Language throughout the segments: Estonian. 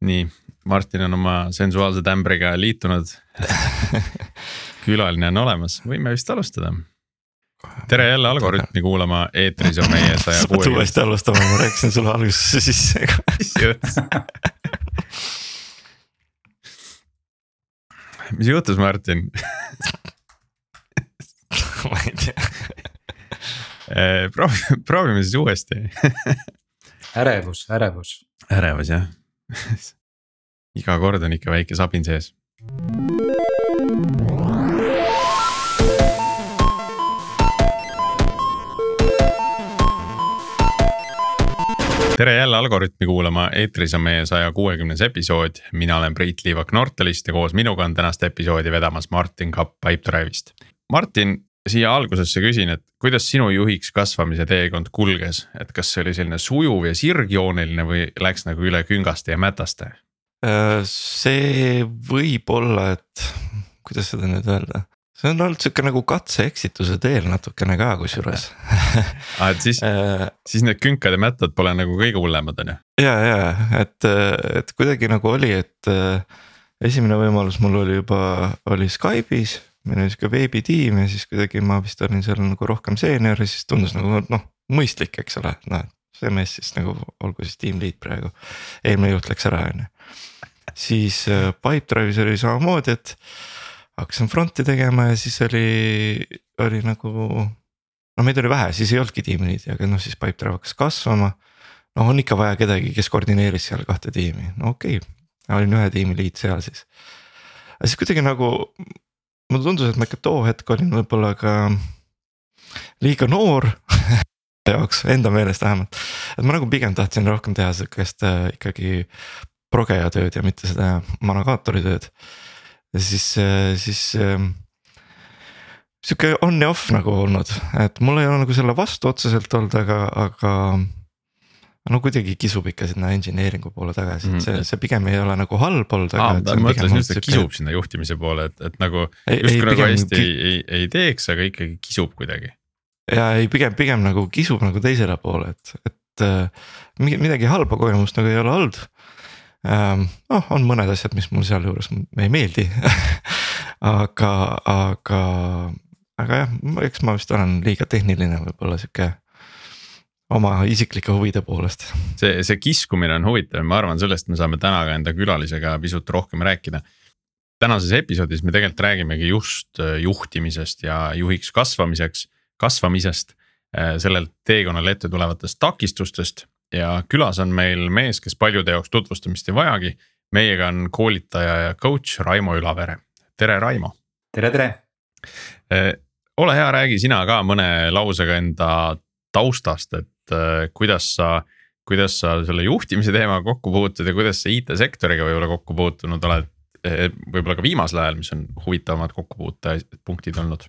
nii, Martin on oma sensuaalse tämbriga liitunud. Külaline on olemas, võime vist alustada. tere jälle Algorütmi kuulama, eetris on meie saja kuue. sa pead uuesti alustama, ma rääkisin sulle algusesse sisse mis juhtus? Mis juhtus, Martin? Ma ei tea. Eh, proovi, proovime siis uuesti. Ärevus, ärevus. ärevus jah iga kord on ikka väike sabin sees. tere jälle Algorütmi kuulama, eetris on meie saja kuuekümnes episood, mina olen Priit Liivak Nortalist ja koos minuga on tänast episoodi vedamas Martin Kapp Pipedrive'ist. Martin, siia algusesse küsin, et kuidas sinu juhiks kasvamise teekond kulges, et kas see oli selline sujuv ja sirgjooneline või läks nagu üle küngaste ja mätaste? Äh, see võib olla, et kuidas seda nüüd öelda, see on olnud sihuke nagu katse-eksituse teel natukene ka kusjuures ah, et siis äh, siis need künkad ja mättad pole nagu kõige hullemad on ju? ja, ja et, et kuidagi nagu oli, et äh, esimene võimalus mul oli juba, oli Skype'is meil oli sihuke veebitiim ja siis kuidagi ma vist olin seal nagu rohkem seenior ja siis tundus nagu noh, mõistlik, eks ole, noh. see mees siis nagu olgu siis tiim lead praegu, eelmine juht läks ära, on ju. siis äh, Pipedrive'is oli samamoodi, et hakkasin front'i tegema ja siis oli, oli nagu. no meid oli vähe, siis ei olnudki tiim lead'i, aga noh, siis Pipedrive hakkas kasvama. noh, on ikka vaja kedagi, kes koordineeris seal kahte tiimi, no okei okay., olin ühe tiimi lead seal siis. aga siis kuidagi nagu mulle tundus, et ma ikka too hetk olin võib-olla ka liiga noor jaoks, enda meelest vähemalt. et ma nagu pigem tahtsin rohkem teha sihukest äh, ikkagi progeja tööd ja mitte seda managaatori tööd. ja siis, äh, siis äh, sihuke on ja off nagu olnud, et mul ei ole nagu selle vastu otseselt olnud, aga, aga no kuidagi kisub ikka sinna engineering'u poole tagasi, et see, mhm. see pigem ei ole nagu halb olnud. aa, ma mõtlesin just, et kisub sinna juhtimise poole, et, et nagu justkui nagu hästi ei, ei, ei teeks, aga ikkagi kisub kuidagi. ja ei, pigem, pigem nagu kisub nagu teisele poole, et, et äh, midagi halba kogemust nagu ei ole olnud ähm,. noh, on mõned asjad, mis mul sealjuures ei meeldi aga, aga, aga jah, eks ma vist olen liiga tehniline võib-olla sihuke oma isiklike huvide poolest. see, see kiskumine on huvitav ma arvan, sellest me saame täna ka enda külalisega pisut rohkem rääkida. tänases episoodis me tegelikult räägimegi just äh, juhtimisest ja juhiks kasvamiseks, kasvamisest. Äh, sellelt teekonnal ette tulevatest takistustest ja külas on meil mees, kes paljude jaoks tutvustamist ei vajagi. meiega on koolitaja ja coach Raimo Ülavere, tere Raimo. tere, tere. Äh, ole hea, räägi sina ka mõne lausega enda taustast, et et äh, kuidas sa, kuidas sa selle juhtimise teemaga kokku puutud ja kuidas sa IT-sektoriga võib-olla kokku puutunud oled. Eh, võib-olla ka viimasel ajal, mis on huvitavamad kokkupuutepunktid olnud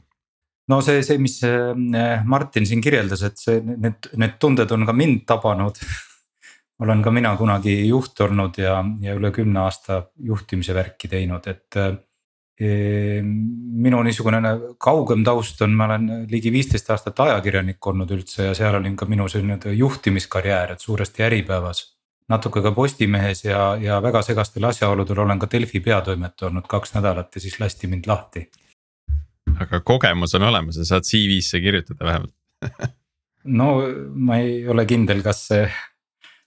no see, see, mis äh, Martin siin kirjeldas, et see, need, need tunded on ka mind tabanud olen ka mina kunagi juht olnud ja, ja üle kümne aasta juhtimise värki teinud, et äh, minu niisugune kaugem taust on, ma olen ligi viisteist aastat ajakirjanik olnud üldse ja seal olin ka minu selline juhtimiskarjäär, et suuresti Äripäevas. natuke ka Postimehes ja, ja väga segastel asjaoludel olen ka Delfi peatoimetaja olnud kaks nädalat ja siis lasti mind lahti. aga kogemus on olemas ja saad CV-sse kirjutada vähemalt no ma ei ole kindel, kas see,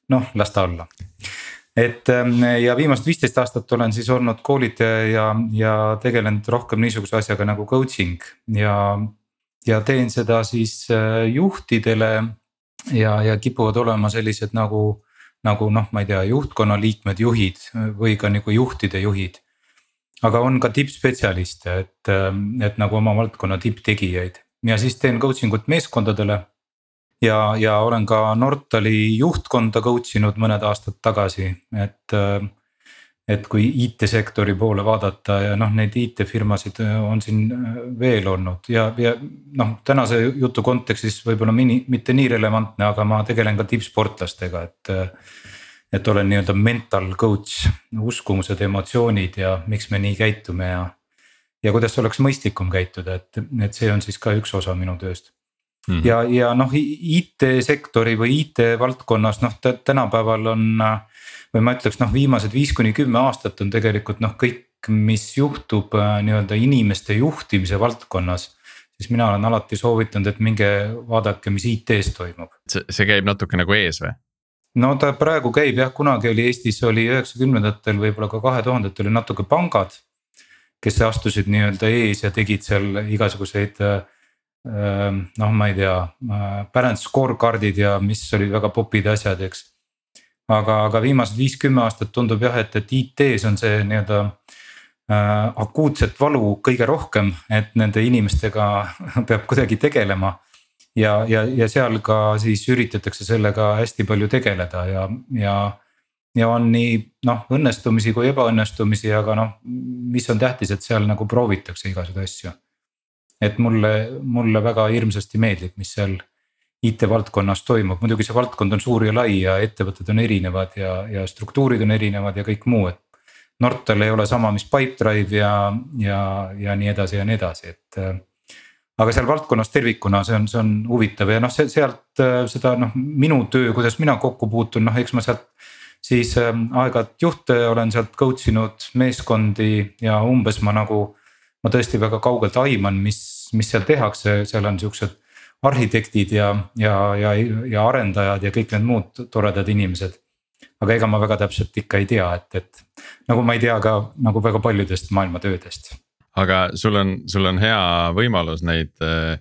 noh, las ta olla et ähm, ja viimased viisteist aastat olen siis olnud koolitaja ja, ja tegelenud rohkem niisuguse asjaga nagu coaching ja. ja teen seda siis äh, juhtidele ja, ja kipuvad olema sellised nagu, nagu noh, ma ei tea, juhtkonna liikmed, juhid või ka nagu juhtide juhid. aga on ka tippspetsialiste, et, ähm, et nagu oma valdkonna tipptegijaid ja siis teen coaching ut meeskondadele ja, ja olen ka Nortali juhtkonda coach inud mõned aastad tagasi, et. et kui IT-sektori poole vaadata ja noh, neid IT-firmasid on siin veel olnud ja, ja noh, tänase jutu kontekstis võib-olla mini, mitte nii relevantne, aga ma tegelen ka tippsportlastega, et. et olen nii-öelda mental coach, uskumused, emotsioonid ja miks me nii käitume ja. ja kuidas oleks mõistlikum käituda, et, et see on siis ka üks osa minu tööst Mm -hmm. ja, ja noh, IT-sektori või IT-valdkonnas noh, tänapäeval on või ma ütleks noh, viimased viis kuni kümme aastat on tegelikult noh, kõik, mis juhtub äh, nii-öelda inimeste juhtimise valdkonnas siis mina olen alati soovitanud, et minge vaadake, mis IT-s toimub. see, see käib natuke nagu ees või? no ta praegu käib jah, kunagi oli Eestis oli üheksakümnendatel, võib-olla ka kahe tuhandetel oli natuke pangad. kes astusid nii-öelda ees ja tegid seal igasuguseid äh, noh, ma ei tea, balance scorecard'id ja mis olid väga popid asjad, eks. aga, aga viimased viis-kümme aastat tundub jah, et, et IT-s on see nii-öelda Äh, akuutset valu kõige rohkem, et nende inimestega peab kuidagi tegelema. ja, ja, ja seal ka siis üritatakse sellega hästi palju tegeleda ja, ja. ja on nii noh, õnnestumisi kui ebaõnnestumisi, aga noh, mis on tähtis, et seal nagu proovitakse igasugu asju. Et mulle, mulle väga hirmsasti meeldib, mis seal IT-valdkonnas toimub, muidugi see valdkond on suur ja lai ja ettevõtted on erinevad ja, ja struktuurid on erinevad ja kõik muu, et Nortal ei ole sama, mis Pipedrive ja, ja, ja nii edasi ja nii edasi, et. Äh, aga seal valdkonnas tervikuna see on, see on huvitav ja noh, see sealt äh, seda noh, minu töö, kuidas mina kokku puutun, noh, eks ma sealt. siis äh, aeg-ajalt juhte olen sealt coach inud meeskondi ja umbes ma nagu. ma tõesti väga kaugelt aiman, mis, mis seal tehakse, seal on siuksed arhitektid ja, ja, ja, ja arendajad ja kõik need muud toredad inimesed aga ega ma väga täpselt ikka ei tea, et, et nagu ma ei tea ka nagu väga paljudest maailma töödest. aga sul on, sul on hea võimalus neid äh,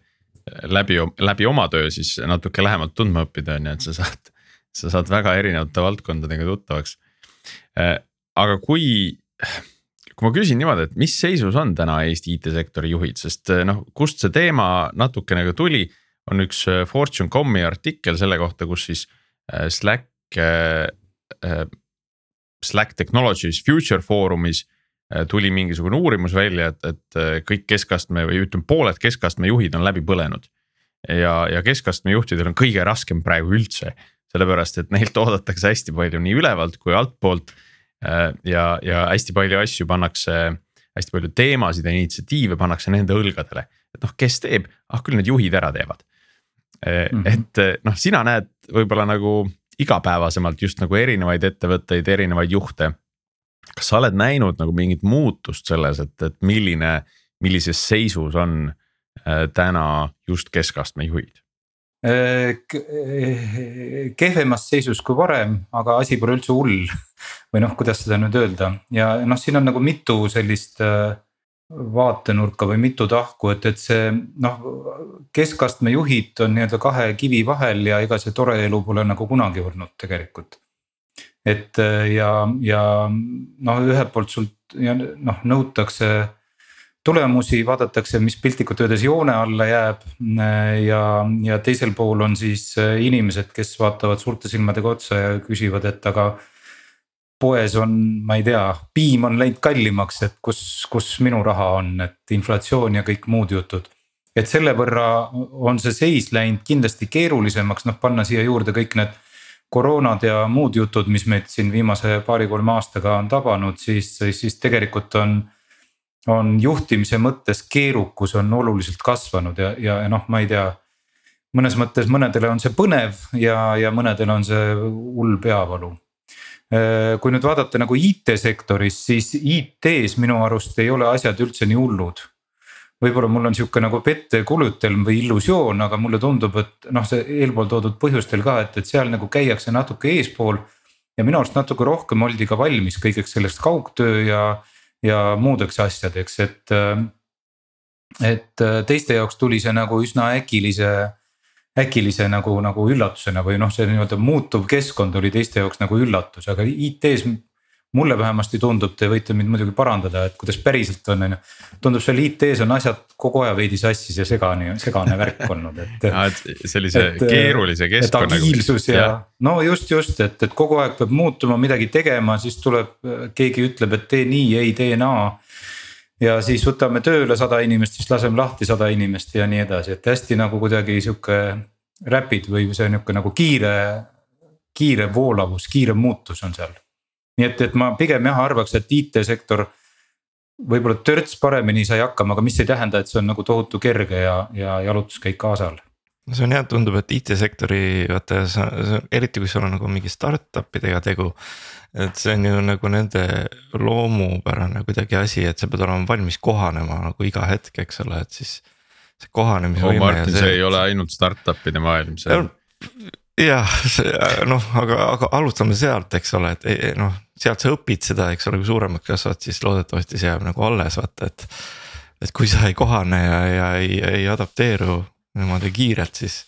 läbi, läbi oma töö siis natuke lähemalt tundma õppida, on ju, et sa saad. sa saad väga erinevate valdkondadega tuttavaks äh,. aga kui, kui ma küsin niimoodi, et mis seisus on täna Eesti IT-sektori juhid, sest äh, noh, kust see teema natukene ka tuli. on üks äh, Fortune.com'i artikkel selle kohta, kus siis äh, Slack Slack Technologies Future Foorumis tuli mingisugune uurimus välja, et, et kõik keskastme või ütleme, pooled keskastme juhid on läbi põlenud. ja, ja keskastme juhtidel on kõige raskem praegu üldse, sellepärast et neilt oodatakse hästi palju nii ülevalt kui altpoolt. Ja, ja hästi palju asju pannakse, hästi palju teemasid ja initsiatiive pannakse nende õlgadele, et noh, kes teeb, ah küll need juhid ära teevad mm. -hmm. et noh, sina näed võib-olla nagu igapäevasemalt just nagu erinevaid ettevõtteid, erinevaid juhte. kas sa oled näinud nagu mingit muutust selles, et, et milline, millises seisus on äh, täna just keskastme juhid? Äh, kehvemas seisus kui varem, aga asi pole üldse hull või noh, kuidas seda nüüd öelda ja noh, siin on nagu mitu sellist äh, vaatenurka või mitu tahku, et, et see noh, keskastme juhid on nii-öelda kahe kivi vahel ja ega see tore elu pole nagu kunagi olnud tegelikult. et ja, ja noh, ühelt poolt sult ja noh, nõutakse tulemusi, vaadatakse, mis piltlikult öeldes joone alla jääb. ja, ja teisel pool on siis inimesed, kes vaatavad suurte silmadega otsa ja küsivad, et aga poes on, ma ei tea, piim on läinud kallimaks, et kus, kus minu raha on, et inflatsioon ja kõik muud jutud. et selle võrra on see seis läinud kindlasti keerulisemaks, noh panna siia juurde kõik need koroonad ja muud jutud, mis meid siin viimase paari-kolme aastaga on tabanud, siis, siis tegelikult on. on juhtimise mõttes keerukus on oluliselt kasvanud ja, ja, noh, ma ei tea. mõnes mõttes mõnedele on see põnev ja, ja mõnedele on see hull peavalu kui nüüd vaadata nagu IT-sektoris, siis IT-s minu arust ei ole asjad üldse nii hullud. võib-olla mul on sihuke nagu pettekulutelm või illusioon, aga mulle tundub, et noh, see eelpool toodud põhjustel ka, et, et seal nagu käiakse natuke eespool. ja minu arust natuke rohkem oldi ka valmis kõigeks sellest kaugtöö ja, ja muudeks asjadeks, et. et teiste jaoks tuli see nagu üsna äkilise äkilise nagu, nagu üllatusena või noh, see nii-öelda muutuv keskkond oli teiste jaoks nagu üllatus, aga IT-s. mulle vähemasti tundub, te võite mind muidugi parandada, et kuidas päriselt on, on ju. tundub seal IT-s on asjad kogu aja veidi sassis ja segane, segane värk olnud, et sellise et, keerulise keskkonnaga. agiilsus ja, ja no just, just, et, et kogu aeg peab muutuma, midagi tegema, siis tuleb, keegi ütleb, et tee nii, ei tee naa ja siis võtame tööle sada inimest, siis laseme lahti sada inimest ja nii edasi, et hästi nagu kuidagi sihuke rapid või see nihuke nagu kiire, kiire voolavus, kiire muutus on seal. nii et, et ma pigem jah arvaks, et IT-sektor võib-olla törts paremini sai hakkama, aga mis ei tähenda, et see on nagu tohutu kerge ja, ja jalutuskäik Aasal no see on jah, tundub, et IT-sektori vaata, eriti kui sul on nagu mingi startup idega tegu. Et see on ju nagu nende loomupärane kuidagi asi, et sa pead olema valmis kohanema nagu iga hetk, eks ole, et siis. see kohanemisvõime oh,. Martin, see ei ole ainult startup'ide maailm, see on jah, noh, aga, aga alustame sealt, eks ole, et noh, sealt sa õpid seda, eks ole, kui suuremaks kasvad, siis loodetavasti see jääb nagu alles, vaata, et. et kui sa ei kohane ja, ja ei, ei adapteeru niimoodi kiirelt, siis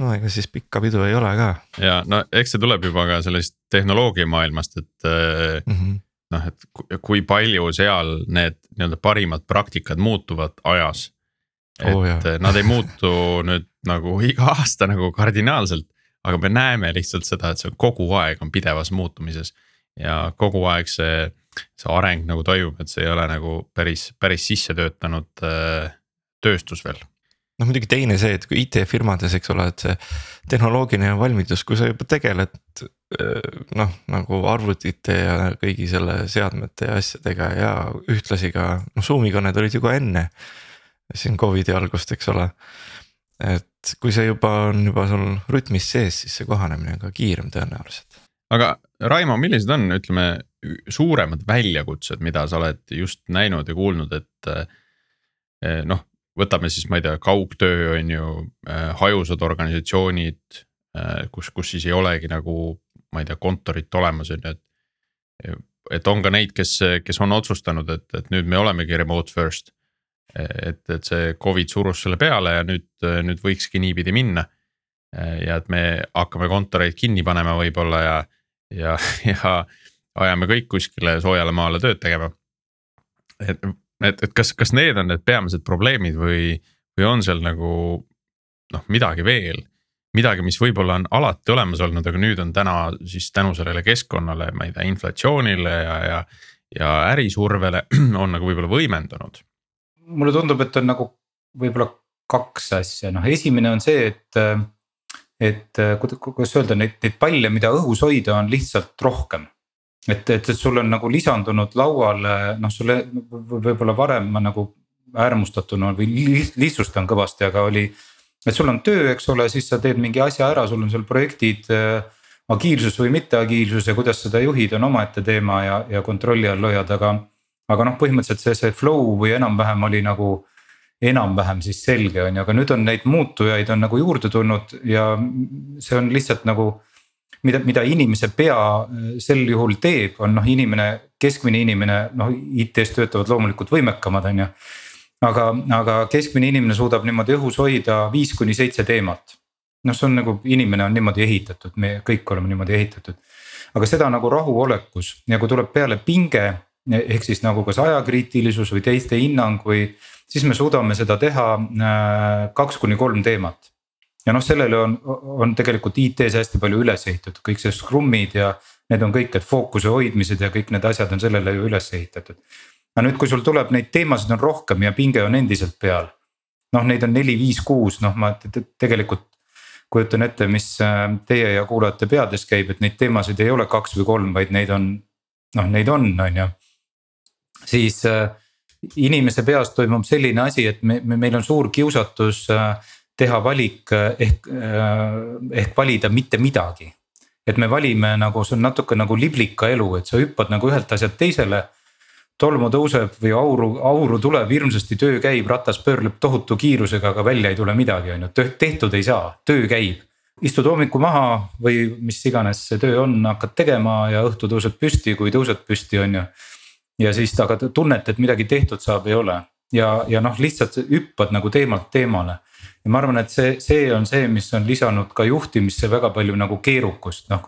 no ega siis pikka pidu ei ole ka. ja no eks see tuleb juba ka sellest tehnoloogia maailmast, et mm -hmm. noh, et kui palju seal need nii-öelda parimad praktikad muutuvad ajas. et oh, jah. nad ei muutu nüüd nagu iga aasta nagu kardinaalselt, aga me näeme lihtsalt seda, et see on kogu aeg on pidevas muutumises. ja kogu aeg see, see areng nagu toimub, et see ei ole nagu päris, päris sisse töötanud äh, tööstus veel noh, muidugi teine see, et kui IT-firmades, eks ole, et see tehnoloogiline valmidus, kui sa juba tegeled äh, noh, nagu arvutite ja kõigi selle seadmete ja asjadega ja ühtlasi ka noh, Zoom'i kõned olid ju ka enne. siin Covidi algust, eks ole et kui see juba on juba sul rütmis sees, siis see kohanemine on ka kiirem tõenäoliselt. aga Raimo, millised on, ütleme suuremad väljakutsed, mida sa oled just näinud ja kuulnud, et eh, noh, võtame siis, ma ei tea, kaugtöö on ju, eh, hajusad organisatsioonid, eh, kus, kus siis ei olegi nagu, ma ei tea, kontorit olemas on ju, et. et on ka neid, kes, kes on otsustanud, et, et nüüd me olemegi remote first et, et see Covid surus selle peale ja nüüd, nüüd võikski niipidi minna. ja et me hakkame kontoreid kinni panema võib-olla ja, ja, ja ajame kõik kuskile soojale maale tööd tegema. et, et, et kas, kas need on need peamised probleemid või, või on seal nagu noh, midagi veel midagi, mis võib-olla on alati olemas olnud, aga nüüd on täna siis tänu sellele keskkonnale, ma ei tea, inflatsioonile ja, ja. ja ärisurvele on nagu võib-olla võimendunud mulle tundub, et on nagu võib-olla kaks asja, noh esimene on see, et. et kuidas öelda, neid, neid palle, mida õhus hoida, on lihtsalt rohkem. Et, et, et sul on nagu lisandunud lauale, noh sulle võib-olla varem ma nagu äärmustatuna või lihtsustan kõvasti, aga oli. et sul on töö, eks ole, siis sa teed mingi asja ära, sul on seal projektid agiilsus või mitte agiilsus ja kuidas seda juhid on omaette teema ja, ja kontrolli all hoiad, aga aga noh, põhimõtteliselt see, see flow või enam-vähem oli nagu enam-vähem siis selge on ju, aga nüüd on neid muutujaid on nagu juurde tulnud ja see on lihtsalt nagu. Mida, mida inimese pea äh, sel juhul teeb, on noh, inimene, keskmine inimene, noh IT-s töötavad loomulikult võimekamad, on ju. aga, aga keskmine inimene suudab niimoodi õhus hoida viis kuni seitse teemat. noh, see on nagu inimene on niimoodi ehitatud, me kõik oleme niimoodi ehitatud. aga seda nagu rahuolekus ja kui tuleb peale pinge ehk siis nagu kas ajakriitilisus või teiste hinnang või siis me suudame seda teha äh, kaks kuni kolm teemat. Ja noh, sellele on, on tegelikult IT-s hästi palju üles ehitatud, kõik see Scrumid ja need on kõik need fookuse hoidmised ja kõik need asjad on sellele ju üles ehitatud. aga nüüd, kui sul tuleb neid teemasid on rohkem ja pinge on endiselt peal. noh, neid on neli, viis, kuus, noh, ma tegelikult kujutan ette, mis äh, teie ja kuulajate peades käib, et neid teemasid ei ole kaks või kolm, vaid neid on noh, neid on, on ju siis äh, inimese peas toimub selline asi, et me, me, meil on suur kiusatus äh, teha valik äh, ehk, ehk valida mitte midagi. et me valime nagu, see on natuke nagu liblika elu, et sa hüppad nagu ühelt asjalt teisele. tolmu tõuseb või auru, auru tuleb hirmsasti, töö käib, ratas pöörleb tohutu kiirusega, aga välja ei tule midagi, on ju, tehtud ei saa, töö käib istud hommikul maha või mis iganes see töö on, hakkad tegema ja õhtu tõused püsti, kui tõused püsti, on ju ja siis aga tunned, et midagi tehtud saab, ei ole ja, ja noh, lihtsalt hüppad nagu teemalt teemale. Ja ma arvan, et see, see on see, mis on lisanud ka juhtimisse väga palju nagu keerukust, noh.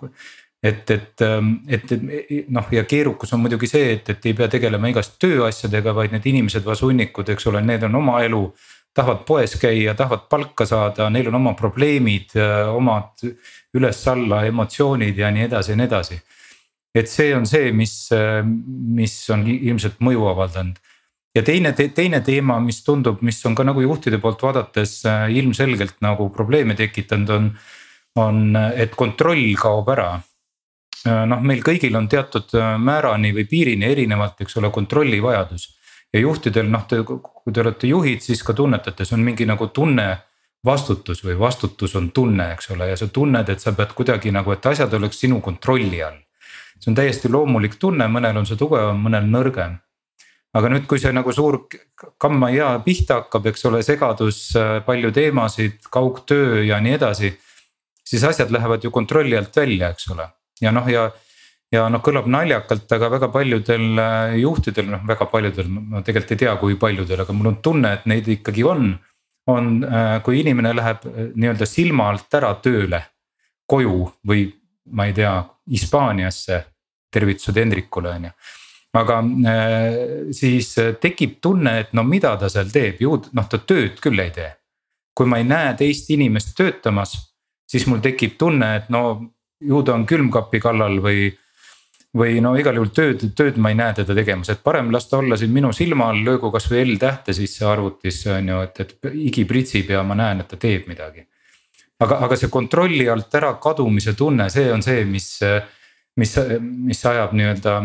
et, et, et, et noh, ja keerukus on muidugi see, et, et ei pea tegelema igast tööasjadega, vaid need inimesed, vasunnikud, eks ole, need on oma elu tahavad poes käia, tahavad palka saada, neil on oma probleemid, omad üles-alla emotsioonid ja nii edasi ja nii edasi et see on see, mis, mis on ilmselt mõju avaldanud. Ja teine, teine teema, mis tundub, mis on ka nagu juhtide poolt vaadates äh, ilmselgelt nagu probleeme tekitanud, on. on, et kontroll kaob ära. Äh, noh, meil kõigil on teatud äh, määrani või piirini erinevalt, eks ole, kontrolli vajadus. ja juhtidel noh, te, kui te olete juhid, siis ka tunnetate, see on mingi nagu tunne vastutus või vastutus on tunne, eks ole, ja sa tunned, et sa pead kuidagi nagu, et asjad oleks sinu kontrolli all. see on täiesti loomulik tunne, mõnel on see tugevam, mõnel nõrgem. Aga nüüd, kui see nagu suur kammaia pihta hakkab, eks ole, segadus, palju teemasid, kaugtöö ja nii edasi. siis asjad lähevad ju kontrolli alt välja, eks ole, ja noh, ja ja noh, kõlab naljakalt, aga väga paljudel juhtidel, noh väga paljudel, ma tegelikult ei tea, kui paljudel, aga mul on tunne, et neid ikkagi on on, äh, kui inimene läheb äh, nii-öelda silma alt ära tööle, koju või ma ei tea, Hispaaniasse, tervitused Hendrikule on ju aga äh, siis tekib tunne, et no mida ta seal teeb, ju noh, ta tööd küll ei tee. kui ma ei näe teist inimest töötamas, siis mul tekib tunne, et no ju ta on külmkapi kallal või või no igal juhul tööd, tööd ma ei näe teda tegemas, et parem las ta olla siin minu silma all, löögu kasvõi L tähte sisse arvutisse on ju, et, et higi pritsib ja ma näen, et ta teeb midagi. aga, aga see kontrolli alt ära kadumise tunne, see on see, mis, mis, mis ajab nii-öelda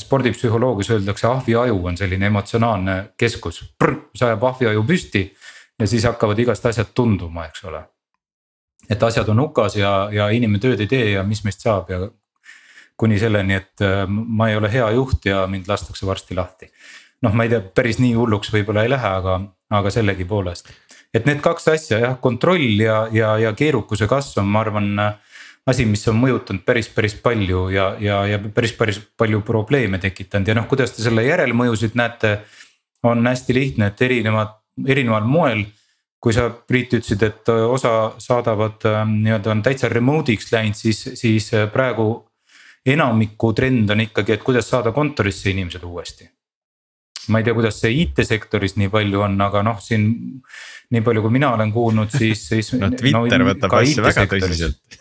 spordipsühholoogias öeldakse ahviaju on selline emotsionaalne keskus, mis ajab ahviaju püsti. ja siis hakkavad igast asjad tunduma, eks ole et asjad on hukas ja, ja inimene tööd ei tee ja mis meist saab ja kuni selleni, et äh, ma ei ole hea juht ja mind lastakse varsti lahti. noh, ma ei tea, päris nii hulluks võib-olla ei lähe, aga, aga sellegipoolest. et need kaks asja jah, kontroll ja, ja, ja keerukuse kasv on, ma arvan asi, mis on mõjutanud päris, päris palju ja, ja, ja päris, päris palju probleeme tekitanud ja noh, kuidas te selle järelmõjusid näete. on hästi lihtne, et erinevad, erineval moel kui sa Priit ütlesid, et osa saadavad äh, nii-öelda on täitsa remote'iks läinud, siis, siis praegu enamiku trend on ikkagi, et kuidas saada kontorisse inimesed uuesti. ma ei tea, kuidas see IT-sektoris nii palju on, aga noh, siin nii palju, kui mina olen kuulnud, siis, siis. no Twitter no, võtab asja väga tõsiselt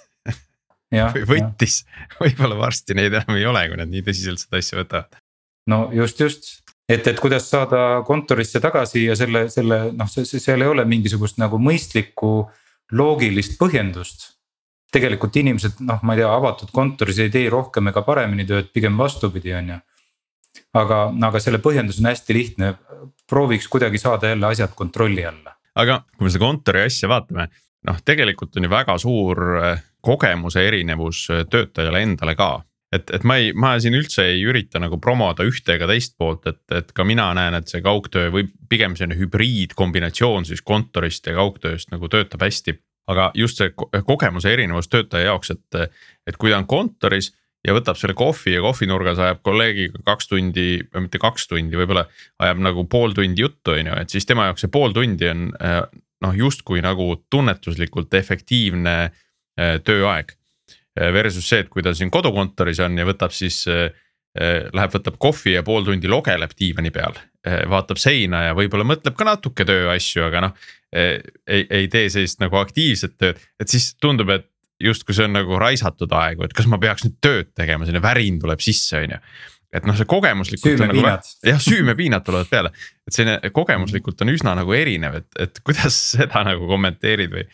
või võttis, võib-olla varsti neid enam ei ole, kui nad nii tõsiselt seda asja võtavad. no just, just, et, et kuidas saada kontorisse tagasi ja selle, selle noh, seal ei ole mingisugust nagu mõistlikku loogilist põhjendust tegelikult inimesed noh, ma ei tea, avatud kontoris ei tee rohkem ega paremini tööd, pigem vastupidi, on ju. aga, aga selle põhjendus on hästi lihtne, prooviks kuidagi saada jälle asjad kontrolli alla. aga kui me seda kontori asja vaatame, noh, tegelikult on ju väga suur kogemuse erinevus eh, töötajale endale ka. Et, et ma ei, ma siin üldse ei ürita nagu promoda ühte ega teist poolt, et, et ka mina näen, et see kaugtöö või pigem selline hübriidkombinatsioon siis kontorist ja kaugtööst nagu töötab hästi. Aga just see kogemuse erinevus töötaja jaoks, et, et kui ta on kontoris ja võtab selle kohvi ja kohvinurgas ajab kolleegiga kaks tundi või mitte kaks tundi, võib-olla ajab nagu pool tundi juttu, on ju, et siis tema jaoks see pool tundi on noh, justkui nagu tunnetuslikult efektiivne tööaeg. Versus see, et kui ta siin kodukontoris on ja võtab siis eh, läheb, võtab kohvi ja pool tundi logeleb diivani peal, vaatab seina ja võib-olla mõtleb ka natuke tööasju, aga noh. ei, ei tee sellist nagu aktiivset tööd, et siis tundub, et justkui see on nagu raisatud aegu, et kas ma peaks nüüd tööd tegema, selline värin tuleb sisse, on ju et noh, see kogemuslikult. Nagu, jah, süümepiinad tulevad peale, et selline kogemuslikult on üsna nagu erinev, et, et kuidas seda nagu kommenteerid või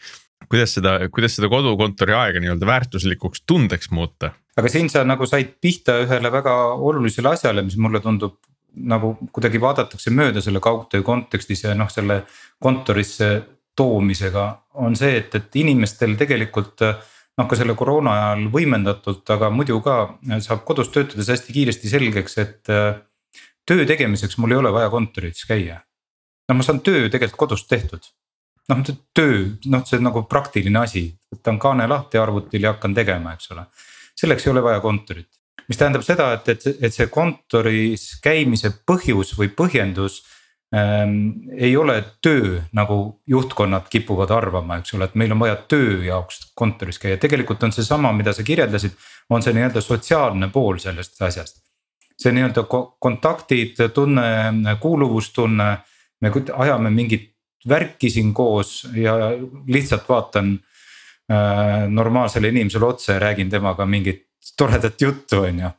kuidas seda, kuidas seda kodukontori aega nii-öelda väärtuslikuks tundeks muuta? aga siin sa nagu said pihta ühele väga olulisele asjale, mis mulle tundub nagu kuidagi vaadatakse mööda selle kaugtöö kontekstis ja noh, selle kontorisse toomisega on see, et, et inimestel tegelikult noh, ka selle koroona ajal võimendatult, aga muidu ka saab kodus töötades hästi kiiresti selgeks, et töö tegemiseks mul ei ole vaja kontoris käia. no ma saan töö tegelikult kodust tehtud noh, töö, noh, see on nagu praktiline asi, võtan kaane lahti arvutil ja hakkan tegema, eks ole. selleks ei ole vaja kontorit, mis tähendab seda, et, et, et see kontoris käimise põhjus või põhjendus ähm,. ei ole töö, nagu juhtkonnad kipuvad arvama, eks ole, et meil on vaja töö jaoks kontoris käia, tegelikult on seesama, mida sa kirjeldasid. on see nii-öelda sotsiaalne pool sellest asjast. see nii-öelda kontaktid, tunne, kuuluvustunne, me ajame mingit värki siin koos ja lihtsalt vaatan äh, normaalsele inimesele otsa ja räägin temaga mingit toredat juttu, on ju.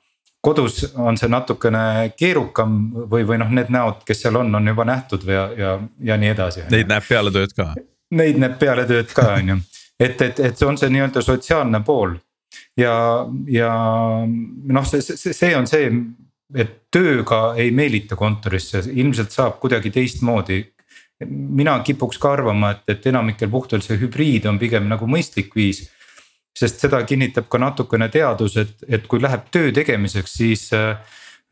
kodus on see natukene keerukam või, või noh, need näod, kes seal on, on juba nähtud ja, ja, ja nii edasi. Neid näeb peale tööd ka. Neid näeb peale tööd ka, on ju, et, et, et see on see nii-öelda sotsiaalne pool ja, ja noh, see, see, see on see, et tööga ei meelita kontorisse, ilmselt saab kuidagi teistmoodi mina kipuks ka arvama, et, et enamikel puhtul see hübriid on pigem nagu mõistlik viis. sest seda kinnitab ka natukene teadus, et, et kui läheb töö tegemiseks, siis äh,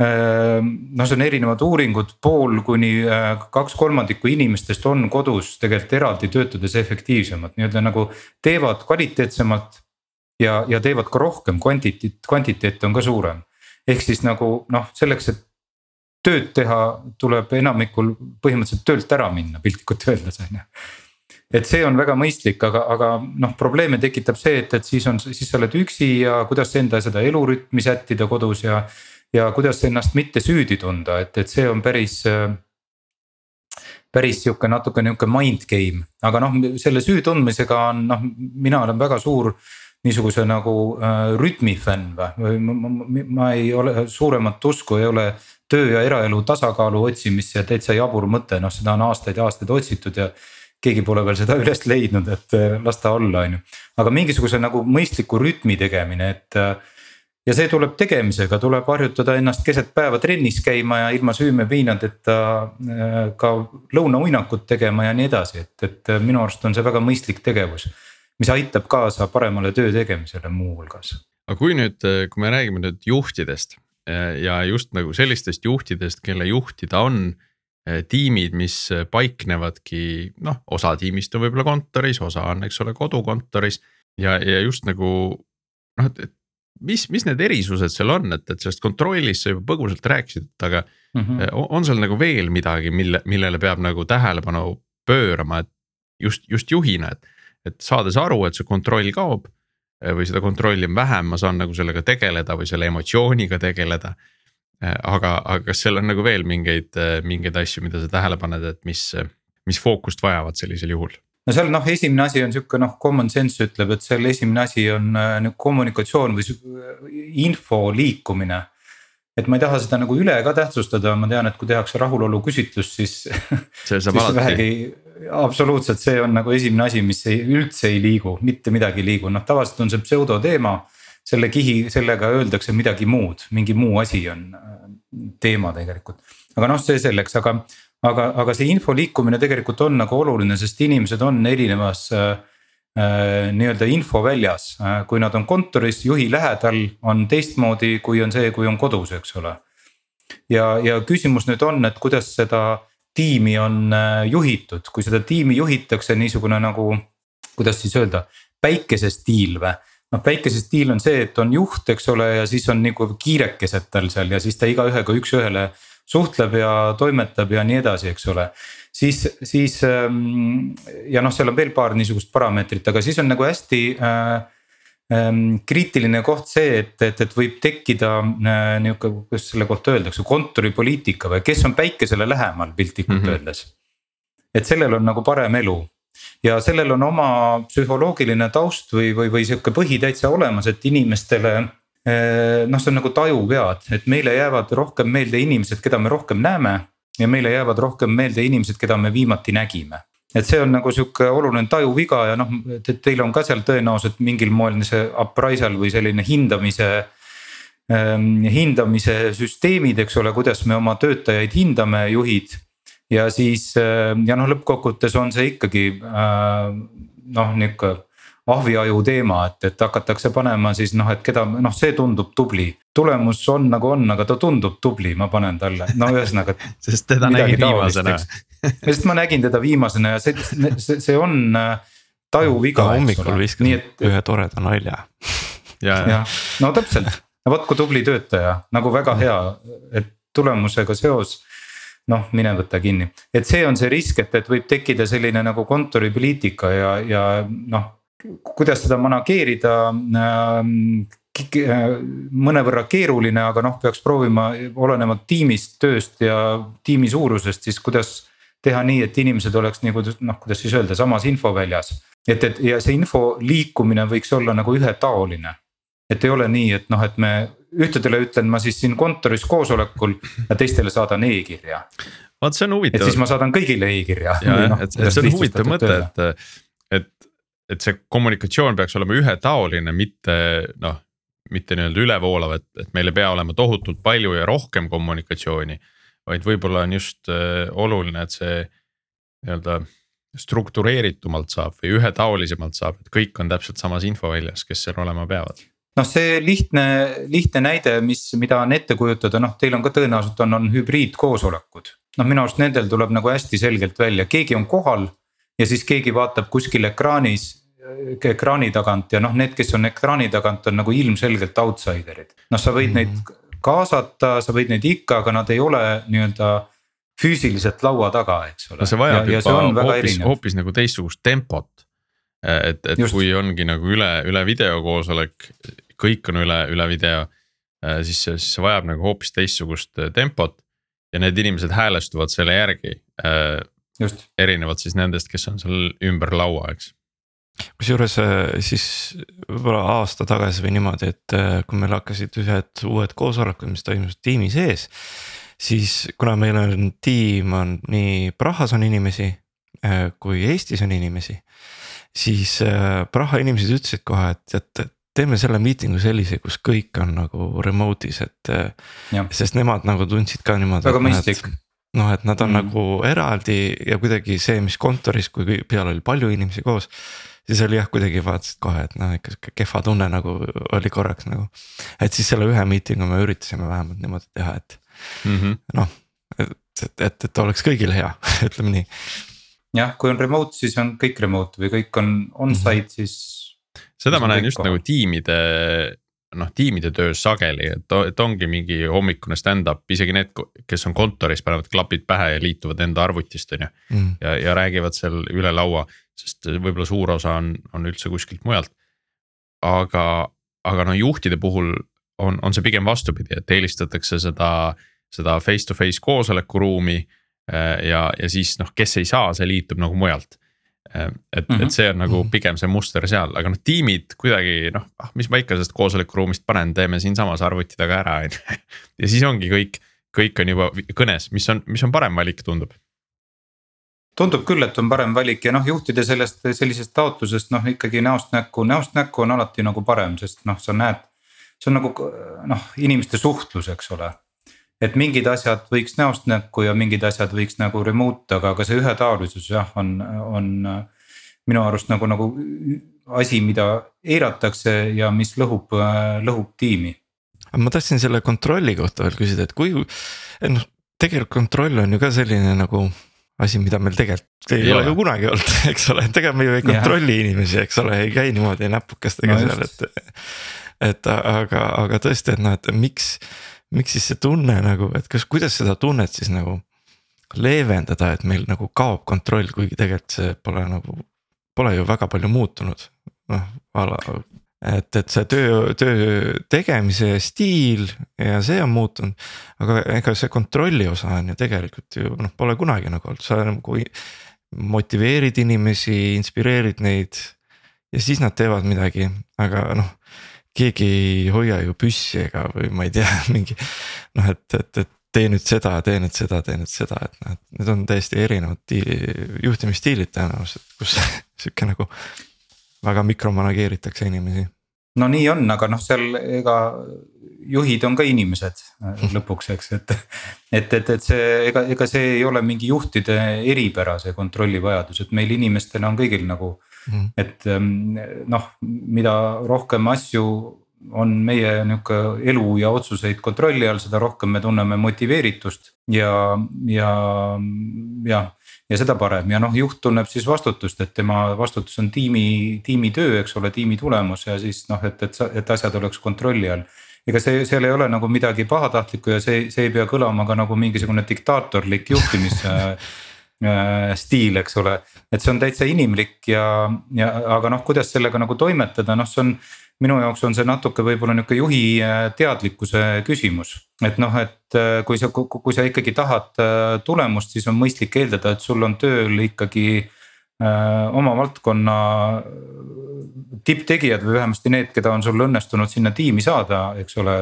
noh, see on erinevad uuringud, pool kuni äh, kaks kolmandikku inimestest on kodus tegelikult eraldi töötades efektiivsemad, nii-öelda nagu teevad kvaliteetsemalt. ja, ja teevad ka rohkem, kvantiteet, kvantiteet on ka suurem. ehk siis nagu noh, selleks, et tööd teha, tuleb enamikul põhimõtteliselt töölt ära minna, piltlikult öeldes on ju. Et see on väga mõistlik, aga, aga noh, probleeme tekitab see, et, et siis on, siis sa oled üksi ja kuidas enda seda elurütmi sättida kodus ja ja kuidas ennast mitte süüdi tunda, et, et see on päris päris sihuke natuke nihuke mind game, aga noh, selle süü tundmisega on noh, mina olen väga suur niisuguse nagu äh, rütmi fänn või ma, ma, ma ei ole suuremat usku ei ole töö ja eraelu tasakaalu otsimisse ja täitsa jabur mõte, noh seda on aastaid ja aastaid otsitud ja keegi pole veel seda üles leidnud, et äh, las ta olla, on ju. aga mingisuguse nagu mõistliku rütmi tegemine, et äh, ja see tuleb tegemisega, tuleb harjutada ennast keset päeva trennis käima ja ilma süümepiinadeta äh, ka lõunauinakut tegema ja nii edasi, et, et minu arust on see väga mõistlik tegevus. mis aitab kaasa paremale töö tegemisele muuhulgas. aga kui nüüd, kui me räägime nüüd juhtidest ja just nagu sellistest juhtidest, kelle juhtida on tiimid, mis paiknevadki noh, osa tiimist on võib-olla kontoris, osa on, eks ole, kodukontoris ja, ja just nagu noh, et, et mis, mis need erisused seal on, et, et sellest kontrollist sa juba põgusalt rääkisid, aga mm -hmm. on seal nagu veel midagi, mille, millele peab nagu tähelepanu pöörama, et just, just juhina, et. et saades aru, et see kontroll kaob või seda kontrolli on vähem, ma saan nagu sellega tegeleda või selle emotsiooniga tegeleda. Eh, aga, aga kas seal on nagu veel mingeid, mingeid asju, mida sa tähele paned, et mis, mis fookust vajavad sellisel juhul? no seal noh, esimene asi on sihuke noh, common sense ütleb, et seal esimene asi on äh, nagu kommunikatsioon või info liikumine. et ma ei taha seda nagu üle ka tähtsustada, ma tean, et kui tehakse rahulolu küsitlus, siis. see saab alati. Absoluutselt, see on nagu esimene asi, mis ei, üldse ei liigu, mitte midagi ei liigu, noh tavaliselt on see pseudoteema. selle kihi, sellega öeldakse midagi muud, mingi muu asi on äh, teema tegelikult, aga noh, see selleks, aga aga, aga see info liikumine tegelikult on nagu oluline, sest inimesed on erinevas äh, äh, nii-öelda infoväljas äh,, kui nad on kontoris juhi lähedal, on teistmoodi, kui on see, kui on kodus, eks ole. ja, ja küsimus nüüd on, et kuidas seda tiimi on äh, juhitud, kui seda tiimi juhitakse niisugune nagu, kuidas siis öelda, päikesestiil või noh, päikesestiil on see, et on juht, eks ole, ja siis on nagu kiirekesed tal seal ja siis ta igaühega üks-ühele suhtleb ja toimetab ja nii edasi, eks ole. siis, siis ähm, ja noh, seal on veel paar niisugust parameetrit, aga siis on nagu hästi äh, kriitiline koht see, et, et, et võib tekkida äh, nihuke, kuidas selle kohta öeldakse, kontoripoliitika või kes on päikesele lähemal piltlikult mm -hmm. öeldes. et sellel on nagu parem elu ja sellel on oma psühholoogiline taust või, või, või sihuke põhi täitsa olemas, et inimestele Äh, noh, see on nagu tajuvead, et meile jäävad rohkem meelde inimesed, keda me rohkem näeme. ja meile jäävad rohkem meelde inimesed, keda me viimati nägime. Et see on nagu sihuke oluline tajuviga ja noh, teil on ka seal tõenäoliselt mingil moel see appraisal või selline hindamise ähm,. hindamise süsteemid, eks ole, kuidas me oma töötajaid hindame, juhid. ja siis äh, ja noh, lõppkokkuvõttes on see ikkagi äh, noh, nihuke ahviaju teema, et, et hakatakse panema siis noh, et keda noh, see tundub tubli. tulemus on nagu on, aga ta tundub tubli, ma panen talle, no ühesõnaga sest teda nägin viimasena sest ma nägin teda viimasena ja see, see, see on äh, tajuviga. hommikul viskas et... ühe toreda nalja. jah, no täpselt, no vot kui tubli töötaja, nagu väga hea, et tulemusega seos noh, mine võta kinni, et see on see risk, et, et võib tekkida selline nagu kontoripoliitika ja, ja noh kuidas seda manageerida ähm, mõnevõrra keeruline, aga noh, peaks proovima olenevalt tiimist, tööst ja tiimi suurusest, siis kuidas teha nii, et inimesed oleks nagu noh, kuidas siis öelda, samas infoväljas. et, et ja see info liikumine võiks olla nagu ühetaoline. et ei ole nii, et noh, et me ühtedele ütlen ma siis siin kontoris koosolekul ja teistele saadan e-kirja. vot see on huvitav. et siis ma saadan kõigile e-kirja. jah, noh, et see on huvitav mõte, et, et et see kommunikatsioon peaks olema ühetaoline, mitte noh, mitte nii-öelda ülevoolav, et, et meil ei pea olema tohutult palju ja rohkem kommunikatsiooni. Vaid võib-olla on just äh, oluline, et see nii-öelda struktureeritumalt saab või ühetaolisemalt saab, et kõik on täpselt samas infoväljas, kes seal olema peavad noh, see lihtne, lihtne näide, mis, mida on ette kujutada, noh, teil on ka tõenäoliselt on, on hübriidkoosolekud. noh, minu arust nendel tuleb nagu hästi selgelt välja, keegi on kohal ja siis keegi vaatab kuskil ekraanis ekraani tagant ja noh, need, kes on ekraani tagant, on nagu ilmselgelt outsider'id. noh, sa võid mm -hmm. neid kaasata, sa võid neid ikka, aga nad ei ole nii-öelda füüsiliselt laua taga, eks ole. no see vajab ja, juba hoopis, hoopis nagu teistsugust tempot. et, et Just. kui ongi nagu üle, üle videokoosolek, kõik on üle, üle video, äh, siis, siis see vajab nagu hoopis teistsugust äh, tempot. ja need inimesed häälestuvad selle järgi. Äh, Just. erinevalt siis nendest, kes on seal ümber laua, eks kusjuures siis võib-olla aasta tagasi või niimoodi, et kui meil hakkasid ühed uued koosolekud, mis toimusid tiimi sees siis kuna meil on tiim on nii Prahas on inimesi äh, kui Eestis on inimesi. siis äh, Praha inimesed ütlesid kohe, et, et teeme selle miitingu sellise, kus kõik on nagu remote'is, et. Äh, sest nemad nagu tundsid ka niimoodi. väga mõistlik noh, et nad on mm. nagu eraldi ja kuidagi see, mis kontoris, kui peal oli palju inimesi koos. Siis oli jah, kuidagi vaatasid kohe, et noh, ikka sihuke kehva tunne nagu oli korraks nagu. et siis selle ühe miitingu me üritasime vähemalt niimoodi teha, et mm -hmm. noh, et, et, et, et oleks kõigile hea ütleme nii. jah, kui on remote, siis on kõik remote või kõik on on-site mm, -hmm. siis. seda ma näen just koha. nagu tiimide noh, tiimide töös sageli, et, ongi mingi hommikune stand-up, isegi need, kes on kontoris, panevad klapid pähe ja liituvad enda arvutist, on ju. Mm. ja, ja räägivad seal üle laua, sest võib-olla suur osa on, on üldse kuskilt mujalt. aga, aga no juhtide puhul on, on see pigem vastupidi, et eelistatakse seda, seda face to face koosolekuruumi. Äh, ja, ja siis noh, kes ei saa, see liitub nagu mujalt. Äh, et mm, -hmm. et see on nagu mhm. pigem see muster seal, aga noh, tiimid kuidagi noh, ah mis ma ikka sellest koosolekuruumist panen, teeme siinsamas arvuti taga ära, on ju. ja siis ongi kõik, kõik on juba kõnes, mis on, mis on parem valik, tundub tundub küll, et on parem valik ja noh, juhtida sellest sellisest taotlusest noh, ikkagi näost näkku, näost näkku on alati nagu parem, sest noh, sa näed see on nagu noh, inimeste suhtlus, eks ole. Et mingid asjad võiks näost näkku ja mingid asjad võiks nagu remote, aga, aga see ühetaolisus jah, on, on minu arust nagu, nagu asi, mida eiratakse ja mis lõhub, lõhub tiimi. ma tahtsin selle kontrolli kohta veel küsida, et kui, noh tegelikult kontroll on ju ka selline nagu asi, mida meil tegelikult ei, ei ole ju kunagi olnud, eks ole, et ega me ju ei kontrolli ja. inimesi, eks ole, ei käi niimoodi näpukestega no seal, et et aga, aga tõesti, et noh, et miks, miks siis see tunne nagu, et kas, kuidas seda tunnet siis nagu leevendada, et meil nagu kaob kontroll, kuigi tegelikult see pole nagu, pole ju väga palju muutunud. noh, et, et see töö, töö tegemise stiil ja see on muutunud. aga ega see kontrolli osa on ju tegelikult ju noh, pole kunagi nagu olnud, sa nagu motiveerid inimesi, inspireerid neid. ja siis nad teevad midagi, aga noh keegi ei hoia ju püssi ega, või ma ei tea, mingi noh, et, et, et tee nüüd seda, tee nüüd seda, tee nüüd seda, et noh, et need on täiesti erinevad juhtimisstiilid tõenäoliselt, kus sihuke nagu väga mikromanageeritakse inimesi. no nii on, aga noh, seal ega juhid on ka inimesed äh, lõpuks, eks, et. et, et, et see, ega, ega see ei ole mingi juhtide eripära, see kontrolli vajadus, et meil inimestena on kõigil nagu mm.. et ähm, noh, mida rohkem asju on meie nihuke elu ja otsuseid kontrolli all, seda rohkem me tunneme motiveeritust ja, ja, ja. ja seda parem ja noh, juht tunneb siis vastutust, et tema vastutus on tiimi, tiimitöö, eks ole, tiimi tulemus ja siis noh, et, et, et asjad oleks kontrolli all ega see, seal ei ole nagu midagi pahatahtlikku ja see, see ei pea kõlama ka nagu mingisugune diktaatorlik juhtimis Äh, stiil, eks ole. et see on täitsa inimlik ja, ja aga noh, kuidas sellega nagu toimetada, noh, see on. minu jaoks on see natuke võib-olla nihuke juhi äh, teadlikkuse küsimus, et noh, et äh, kui sa, kui sa ikkagi tahad tulemust, siis on mõistlik eeldada, et sul on tööl ikkagi öö, oma valdkonna tipptegijad või vähemasti need, keda on sul õnnestunud sinna tiimi saada, eks ole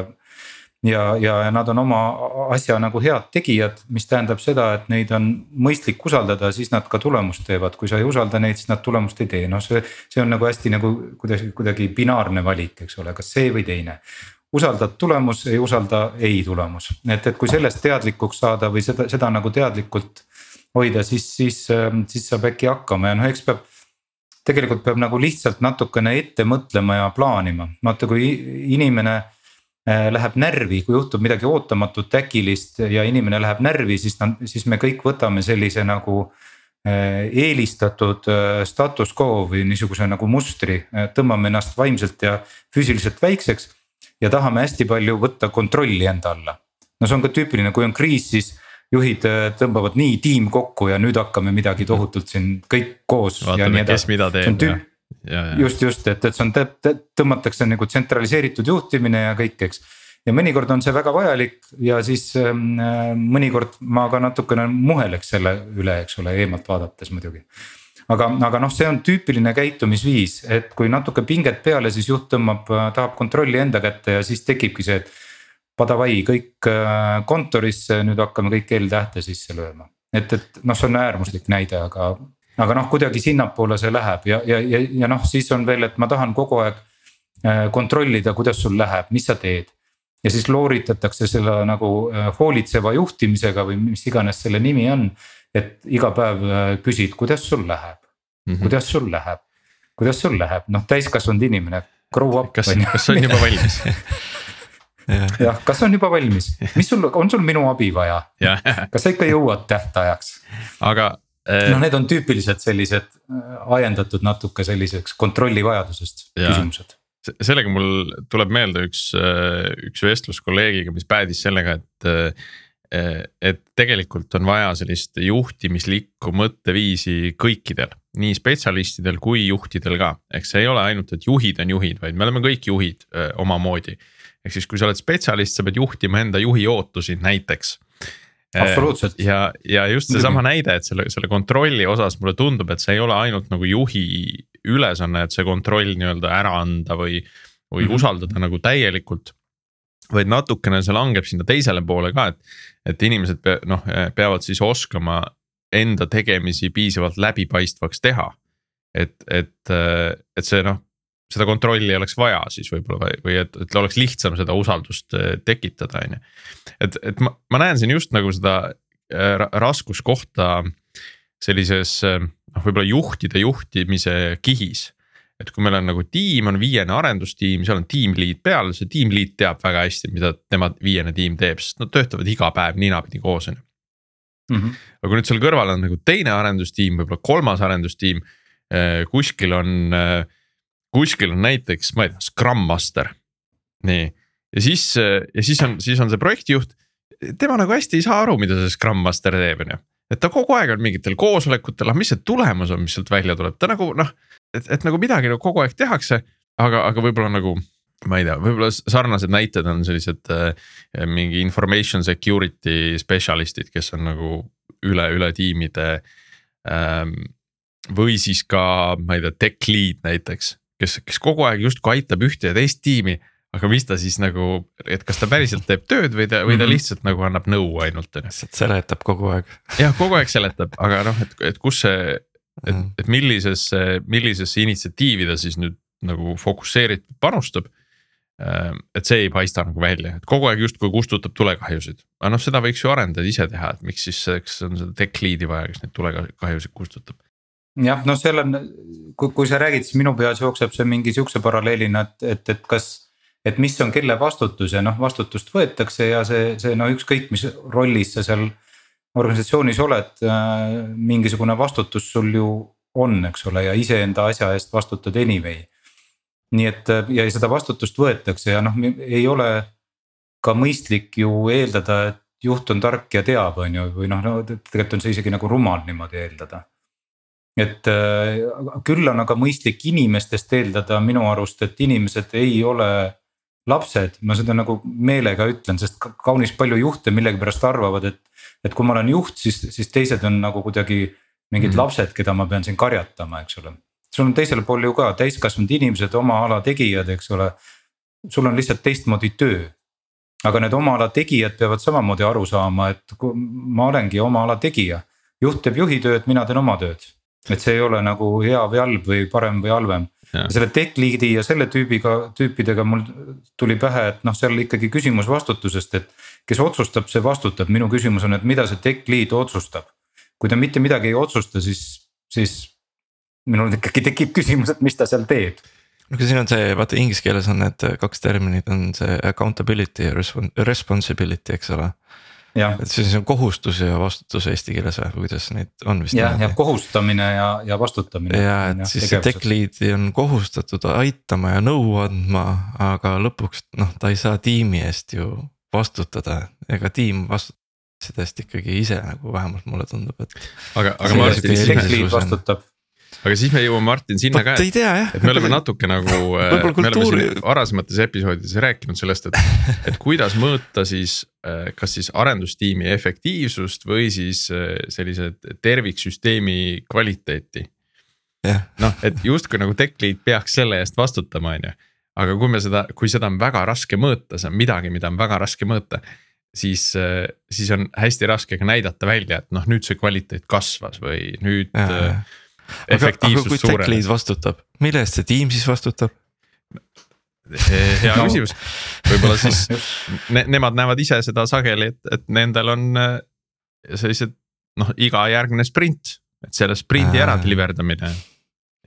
ja, ja nad on oma asja nagu head tegijad, mis tähendab seda, et neid on mõistlik usaldada, siis nad ka tulemust teevad, kui sa ei usalda neid, siis nad tulemust ei tee, noh, see. see on nagu hästi nagu kuidagi, kuidagi binaarne valik, eks ole, kas see või teine. usaldad tulemus, ei usalda ei tulemus, et, et kui sellest teadlikuks saada või seda, seda nagu teadlikult hoida, siis, siis, siis saab äkki hakkama ja noh, eks peab. tegelikult peab nagu lihtsalt natukene ette mõtlema ja plaanima, vaata kui inimene läheb närvi, kui juhtub midagi ootamatut, äkilist ja inimene läheb närvi, siis ta, siis me kõik võtame sellise nagu äh, eelistatud äh, status quo või niisuguse nagu mustri, tõmbame ennast vaimselt ja füüsiliselt väikseks. ja tahame hästi palju võtta kontrolli enda alla. no see on ka tüüpiline, kui on kriis, siis juhid äh, tõmbavad nii tiim kokku ja nüüd hakkame midagi tohutult siin kõik koos. vaatame, kes mida teeb ja. Just, just, et, et see on, tõmmatakse nagu tsentraliseeritud juhtimine ja kõik, eks. ja mõnikord on see väga vajalik ja siis ähm, äh, mõnikord ma ka natukene muheleks selle üle, eks ole, eemalt vaadates muidugi aga, aga noh, see on tüüpiline käitumisviis, et kui natuke pinget peale, siis juht tõmbab, äh, tahab kontrolli enda kätte ja siis tekibki see, et Padavai kõik äh, kontorisse, nüüd hakkame kõik L-tähte sisse lööma. et, et noh, see on äärmuslik näide, aga, aga noh, kuidagi sinnapoole see läheb ja, ja, ja, ja noh, siis on veel, et ma tahan kogu aeg äh, kontrollida, kuidas sul läheb, mis sa teed. ja siis looritatakse selle nagu äh, hoolitseva juhtimisega või mis iganes selle nimi on. et iga päev küsid, kuidas sul läheb mm, -hmm. kuidas sul läheb, kuidas sul läheb, noh täiskasvanud inimene, grow up. kas, kas on juba valmis jah, kas on juba valmis, mis sul, on sul minu abi vaja? kas sa ikka jõuad tähtajaks? aga äh.... noh, need on tüüpilised sellised äh, ajendatud natuke selliseks kontrollivajadusest küsimused sellega mul tuleb meelde üks, äh, üks vestlus kolleegiga, mis päädis sellega, et. Et tegelikult on vaja sellist juhtimislikku mõtteviisi kõikidel, nii spetsialistidel kui juhtidel ka, ehk see ei ole ainult, et juhid on juhid, vaid me oleme kõik juhid öö, omamoodi ehk siis, kui sa oled spetsialist, sa pead juhtima enda juhi ootusi näiteks. Absoluutselt. ja, ja just seesama näide, et selle, selle kontrolli osas mulle tundub, et see ei ole ainult nagu juhi ülesanne, et see kontroll nii-öelda ära anda või, või mm -hmm. usaldada nagu täielikult. vaid natukene see langeb sinna teisele poole ka, et, et inimesed pea, noh, peavad siis oskama enda tegemisi piisavalt läbipaistvaks teha. et, et, et see noh seda kontrolli oleks vaja siis võib-olla või, või et, et oleks lihtsam seda usaldust äh, tekitada, on ju. et, et ma, ma näen siin just nagu seda äh, raskuskohta sellises äh, noh, võib-olla juhtide juhtimise kihis et kui meil on nagu tiim on viiene arendustiim, seal on tiimliit peal, see tiimliit teab väga hästi, mida tema viiene tiim teeb, sest nad töötavad iga päev ninapidi koos on ju. Mhm. aga kui nüüd seal kõrval on nagu teine arendustiim, võib-olla kolmas arendustiim, kuskil on äh, kuskil on näiteks, ma ei tea, Scrum Master. nii, ja siis, ja siis on, siis on see projektijuht, tema nagu hästi ei saa aru, mida see Scrum Master teeb, on ju. et ta kogu aeg on mingitel koosolekutel, ah mis see tulemus on, mis sealt välja tuleb, ta nagu noh, et, et nagu midagi nagu kogu aeg tehakse, aga, aga võib-olla nagu ma ei tea, võib-olla sarnased näited on sellised äh, mingi information security spetsialistid, kes on nagu üle, üle tiimide ähm,. või siis ka, ma ei tea, tech lead näiteks, kes, kes kogu aeg justkui aitab ühte ja teist tiimi. aga mis ta siis nagu, et kas ta päriselt teeb tööd või ta, või ta mhm. lihtsalt nagu annab nõu ainult lihtsalt seletab kogu aeg. jah, kogu aeg seletab, aga noh, et, et kus see, et, mhm. et millisesse, millisesse initsiatiivi ta siis nüüd nagu fokusseeritult panustab ehm, et see ei paista nagu välja, et kogu aeg justkui kustutab tulekahjusid, aga noh, seda võiks ju arendajad ise teha, et miks siis selleks on seda tech lead'i vaja, kes neid tulekahjusid kustutab jah, no seal on, kui, kui sa räägid, siis minu peas jookseb see mingi sihukese paralleelina, et, et, et kas. et mis on kelle vastutus ja noh, vastutust võetakse ja see, see no ükskõik, mis rollis sa seal organisatsioonis oled äh,, mingisugune vastutus sul ju on, eks ole, ja iseenda asja eest vastutad anyway. nii et ja seda vastutust võetakse ja noh, ei ole ka mõistlik ju eeldada, et juht on tark ja teab, on ju, või noh, no tegelikult on see isegi nagu rumal niimoodi eeldada et äh, küll on aga mõistlik inimestest eeldada minu arust, et inimesed ei ole lapsed, ma seda nagu meelega ütlen, sest kaunis palju juhte millegipärast arvavad, et. et kui ma olen juht, siis, siis teised on nagu kuidagi mingid mm. lapsed, keda ma pean siin karjatama, eks ole. sul on teisel pool ju ka täiskasvanud inimesed, oma ala tegijad, eks ole. sul on lihtsalt teistmoodi töö. aga need oma ala tegijad peavad samamoodi aru saama, et ma olengi oma ala tegija. juht teeb juhi tööd, mina teen oma tööd et see ei ole nagu hea või halb või parem või halvem. selle tech lead'i ja selle tüübiga, tüüpidega mul tuli pähe, et noh, seal ikkagi küsimus vastutusest, et. kes otsustab, see vastutab, minu küsimus on, et mida see tech lead otsustab. kui ta mitte midagi ei otsusta, siis, siis minul ikkagi tekib küsimus, et mis ta seal teeb no aga siin on see, vaata inglise keeles on need kaks terminit on see accountability ja responsibility, eks ole et siis on kohustus ja vastutus eesti keeles või kuidas neid on vist. jah, ja kohustamine ja, ja vastutamine. ja, et siis see tech lead'i on kohustatud aitama ja nõu andma, aga lõpuks noh, ta ei saa tiimi eest ju vastutada, ega tiim vastutab seda eest ikkagi ise nagu vähemalt mulle tundub, et. aga, aga ma arvan, et tech lead vastutab aga siis me jõuame Martin sinna Võt, ka, et, et me oleme natuke nagu, äh, me oleme siin varasemates episoodides rääkinud sellest, et, et kuidas mõõta siis. Äh, kas siis arendustiimi efektiivsust või siis äh, sellise terviksüsteemi kvaliteeti. noh, et justkui nagu tech lead peaks selle eest vastutama, on ju. aga kui me seda, kui seda on väga raske mõõta, see on midagi, mida on väga raske mõõta siis, siis on hästi raske ka näidata välja, et noh, nüüd see kvaliteet kasvas või nüüd ja, aga, aga kui tech lead vastutab, mille eest see tiim siis vastutab? hea no. küsimus, võib-olla siis ne, nemad näevad ise seda sageli, et, et nendel on äh, sellised noh, iga järgmine sprint, et selle sprindi ära deliver damine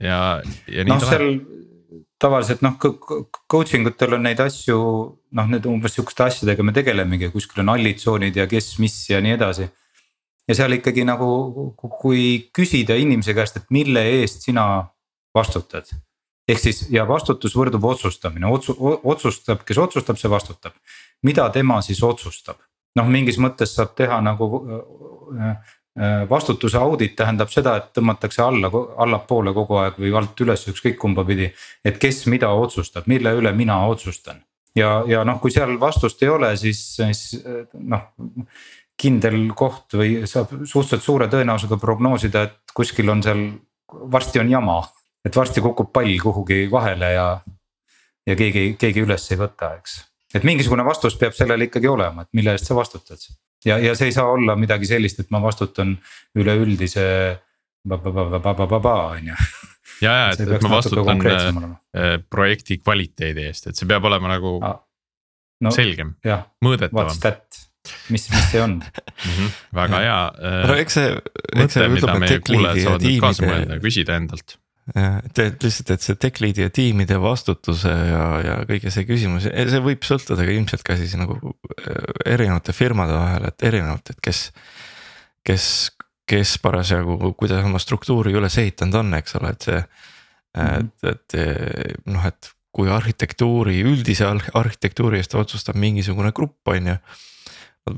ja, ja nii no, ta läheb tavaliselt noh, coaching utel on neid asju, noh, need umbes sihukeste asjadega me tegelemegi, kuskil on allitsoonid ja kes, mis ja nii edasi ja seal ikkagi nagu, kui küsida inimese käest, et mille eest sina vastutad. ehk siis ja vastutus võrdub otsustamine, otsu-, otsustab, kes otsustab, see vastutab. mida tema siis otsustab, noh, mingis mõttes saab teha nagu äh, äh, vastutuse audit tähendab seda, et tõmmatakse alla, allapoole kogu aeg või alt üles, ükskõik kumba pidi. et kes mida otsustab, mille üle mina otsustan ja, ja noh, kui seal vastust ei ole, siis, siis noh kindel koht või saab suhteliselt suure tõenäosusega prognoosida, et kuskil on seal, varsti on jama. et varsti kukub pall kuhugi vahele ja, ja keegi, keegi üles ei võta, eks. et mingisugune vastus peab sellele ikkagi olema, et mille eest sa vastutad. ja, ja see ei saa olla midagi sellist, et ma vastutan üleüldise on ju ja, ja et, et ma vastutan äh, projekti kvaliteedi eest, et see peab olema nagu ah, no, selgem, mõõdetavam mis, mis see on mm? -hmm, väga hea äh,. no eks see, eks see ütleme tech lead'i ja tiimide. küsida endalt. jah, et lihtsalt, et see tech lead'i ja tiimide vastutuse ja, ja kõige see küsimus, see võib sõltuda ka ilmselt ka siis nagu äh, erinevate firmade vahel, et erinevalt, et kes. kes, kes parasjagu, kuidas oma struktuuri üles ehitanud on, eks ole, et see mm. -hmm. et, et noh, et kui arhitektuuri, üldise arhitektuuri eest otsustab mingisugune grupp, on ju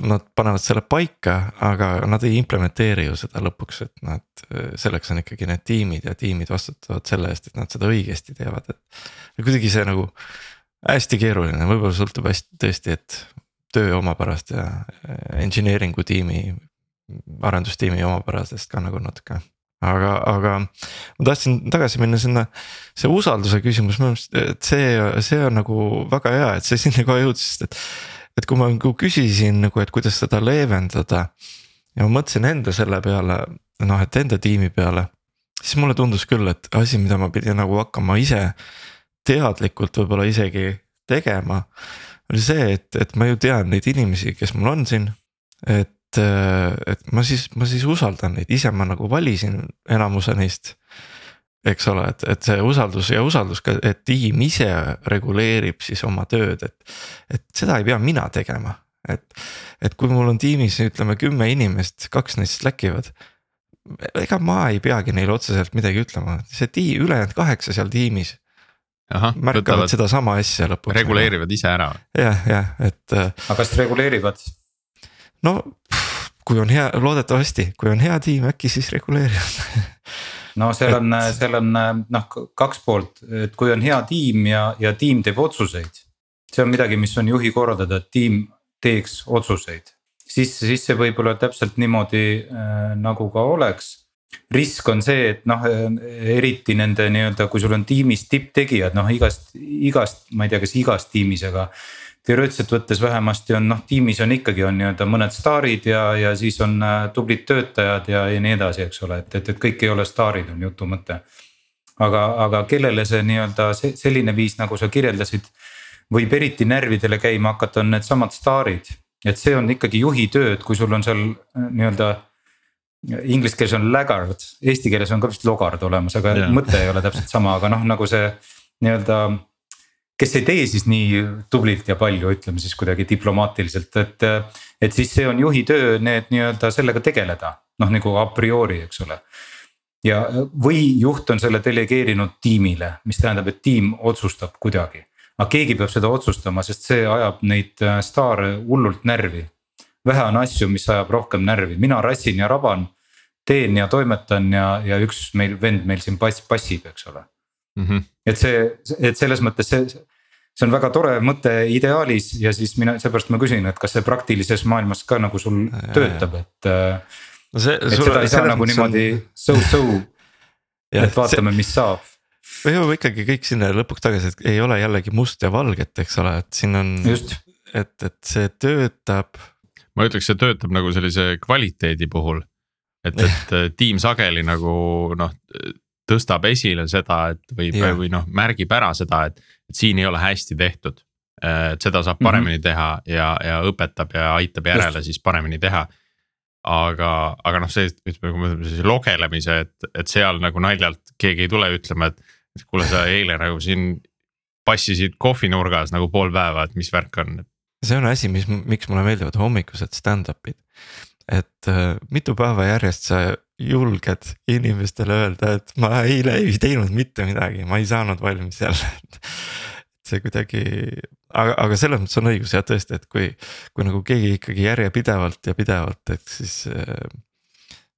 Nad panevad selle paika, aga nad ei implementeeri ju seda lõpuks, et nad, selleks on ikkagi need tiimid ja tiimid vastutavad selle eest, et nad seda õigesti teevad, et. kuidagi see nagu hästi keeruline, võib-olla sõltub hästi tõesti, et töö omapärast ja engineering'u tiimi, arendustiimi omapärasest ka nagu natuke aga, aga ma tahtsin tagasi minna sinna, see usalduse küsimus, minu meelest, et see, see on nagu väga hea, et see sinna kohe jõudis, sest et et kui ma nagu küsisin nagu, et kuidas seda leevendada. ja ma mõtlesin enda selle peale, noh, et enda tiimi peale. siis mulle tundus küll, et asi, mida ma pidin nagu hakkama ise teadlikult võib-olla isegi tegema. oli see, et, et ma ju tean neid inimesi, kes mul on siin, et et ma siis, ma siis usaldan neid, ise ma nagu valisin enamuse neist eks ole, et, et see usaldus ja usaldus ka, et tiim ise reguleerib siis oma tööd, et. et seda ei pea mina tegema, et, et kui mul on tiimis ütleme kümme inimest, kaks neist slack ivad. ega ma ei peagi neile otseselt midagi ütlema, see tiim, ülejäänud kaheksa seal tiimis. märkavad sedasama asja lõpuks. reguleerivad ise ära. jah, jah, et. Äh, aga kas reguleerivad? no kui on hea, loodetavasti, kui on hea tiim, äkki siis reguleerivad no seal on, seal on noh, kaks poolt, et kui on hea tiim ja, ja tiim teeb otsuseid. see on midagi, mis on juhi korraldada, et tiim teeks otsuseid, siis, siis see võib olla täpselt niimoodi äh, nagu ka oleks. Risk on see, et noh, eriti nende nii-öelda, kui sul on tiimis tipptegijad, noh igast, igast, ma ei tea, kas igast tiimis, aga teoreetiliselt võttes vähemasti on noh, tiimis on ikkagi on nii-öelda mõned staarid ja, ja siis on äh, tublid töötajad ja, ja nii edasi, eks ole, et, et, et kõik ei ole staarid, on jutu mõte. aga, aga kellele see nii-öelda see selline viis, nagu sa kirjeldasid, võib eriti närvidele käima hakata, on needsamad staarid. et see on ikkagi juhi töö, et kui sul on seal äh, nii-öelda Inglise keeles on laggard, eesti keeles on ka vist logard olemas, aga yeah. mõte ei ole täpselt sama, aga noh, nagu see nii-öelda. Kes ei tee siis nii tublilt ja palju, ütleme siis kuidagi diplomaatiliselt, et, et siis see on juhi töö, need nii-öelda sellega tegeleda, noh nagu a priori, eks ole ja, või juht on selle delegeerinud tiimile, mis tähendab, et tiim otsustab kuidagi. aga keegi peab seda otsustama, sest see ajab neid äh, staare hullult närvi. vähe on asju, mis ajab rohkem närvi, mina rassin ja raban. teen ja toimetan ja, ja üks meil vend meil siin pass, passib, eks ole. mm. -hmm. et see, et selles mõttes see, see on väga tore mõte ideaalis ja siis mina, seepärast ma küsin, et kas see praktilises maailmas ka nagu sul Ja, töötab, et äh, no see. et seda ei saa nagu niimoodi so-so, et vaatame, mis saab. me jõuame ikkagi kõik sinna lõpuks tagasi, et ei ole jällegi must ja valget, eks ole, et siin on, just, et, et see töötab. ma ütleks, see töötab nagu sellise kvaliteedi puhul. et, et äh, tiim sageli nagu noh tõstab esile seda, et või, või noh, märgib ära seda, et, et siin ei ole hästi tehtud. et seda saab paremini mm -hmm. teha ja, ja õpetab ja aitab järele siis paremini teha. aga, aga noh, see ütleme, kui me ütleme siis logelemise, et, et seal nagu naljalt keegi ei tule ütlema, et. et kuule, sa eile nagu siin passisid kohvinurgas nagu pool päeva, et mis värk on, see on asi, mis, miks mulle meeldivad hommikused stand-up'id. et äh, mitu päeva järjest sa julged inimestele öelda, et ma eile ei teinud mitte midagi, ma ei saanud valmis jälle, et. see kuidagi, aga, aga selles mõttes on õigus jah, tõesti, et kui, kui nagu keegi ikkagi järjepidevalt ja pidevalt, et siis.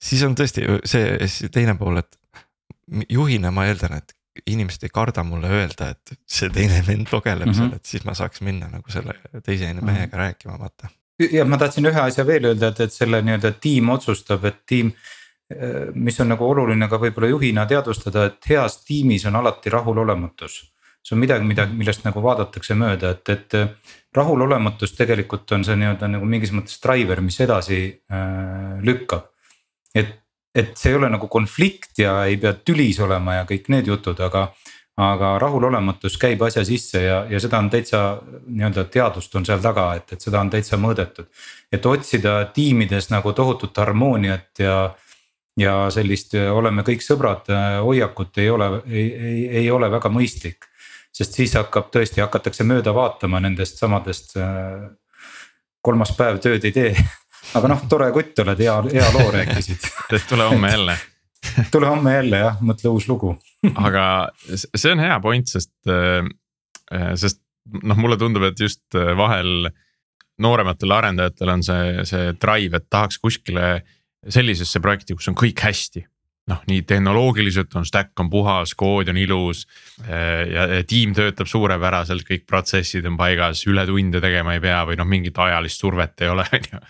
siis on tõesti see, see teine pool, et juhina ma eeldan, et inimesed ei karda mulle öelda, et see teine vend logeleb mm -hmm. seal, et siis ma saaks minna nagu selle teise mehega mm -hmm. rääkima, vaata. ja ma tahtsin ühe asja veel öelda, et, et selle nii-öelda tiim otsustab, et tiim. Mis on nagu oluline ka võib-olla juhina teadvustada, et heas tiimis on alati rahulolematus. see on midagi, mida, millest nagu vaadatakse mööda, et, et rahulolematus tegelikult on see nii-öelda nagu mingis mõttes driver, mis edasi äh, lükkab. et et see ei ole nagu konflikt ja ei pea tülis olema ja kõik need jutud, aga. aga rahulolematus käib asja sisse ja, ja seda on täitsa nii-öelda teadust on seal taga, et, et seda on täitsa mõõdetud. et otsida tiimides nagu tohutut harmooniat ja. Ja sellist oleme kõik sõbrad hoiakut ei ole, ei, ei, ole väga mõistlik. sest siis hakkab tõesti, hakatakse mööda vaatama nendest samadest. kolmas päev tööd ei tee aga noh, tore kutt oled, hea, hea loo rääkisid tule homme jälle tule homme jälle jah, mõtle uus lugu aga see on hea point, sest, sest noh, mulle tundub, et just vahel noorematel arendajatel on see, see drive, et tahaks kuskile sellisesse projekti, kus on kõik hästi. noh, nii tehnoloogiliselt on stack on puhas, kood on ilus ja, ja tiim töötab suurepäraselt, kõik protsessid on paigas, ületunde tegema ei pea või noh, mingit ajalist survet ei ole, on ju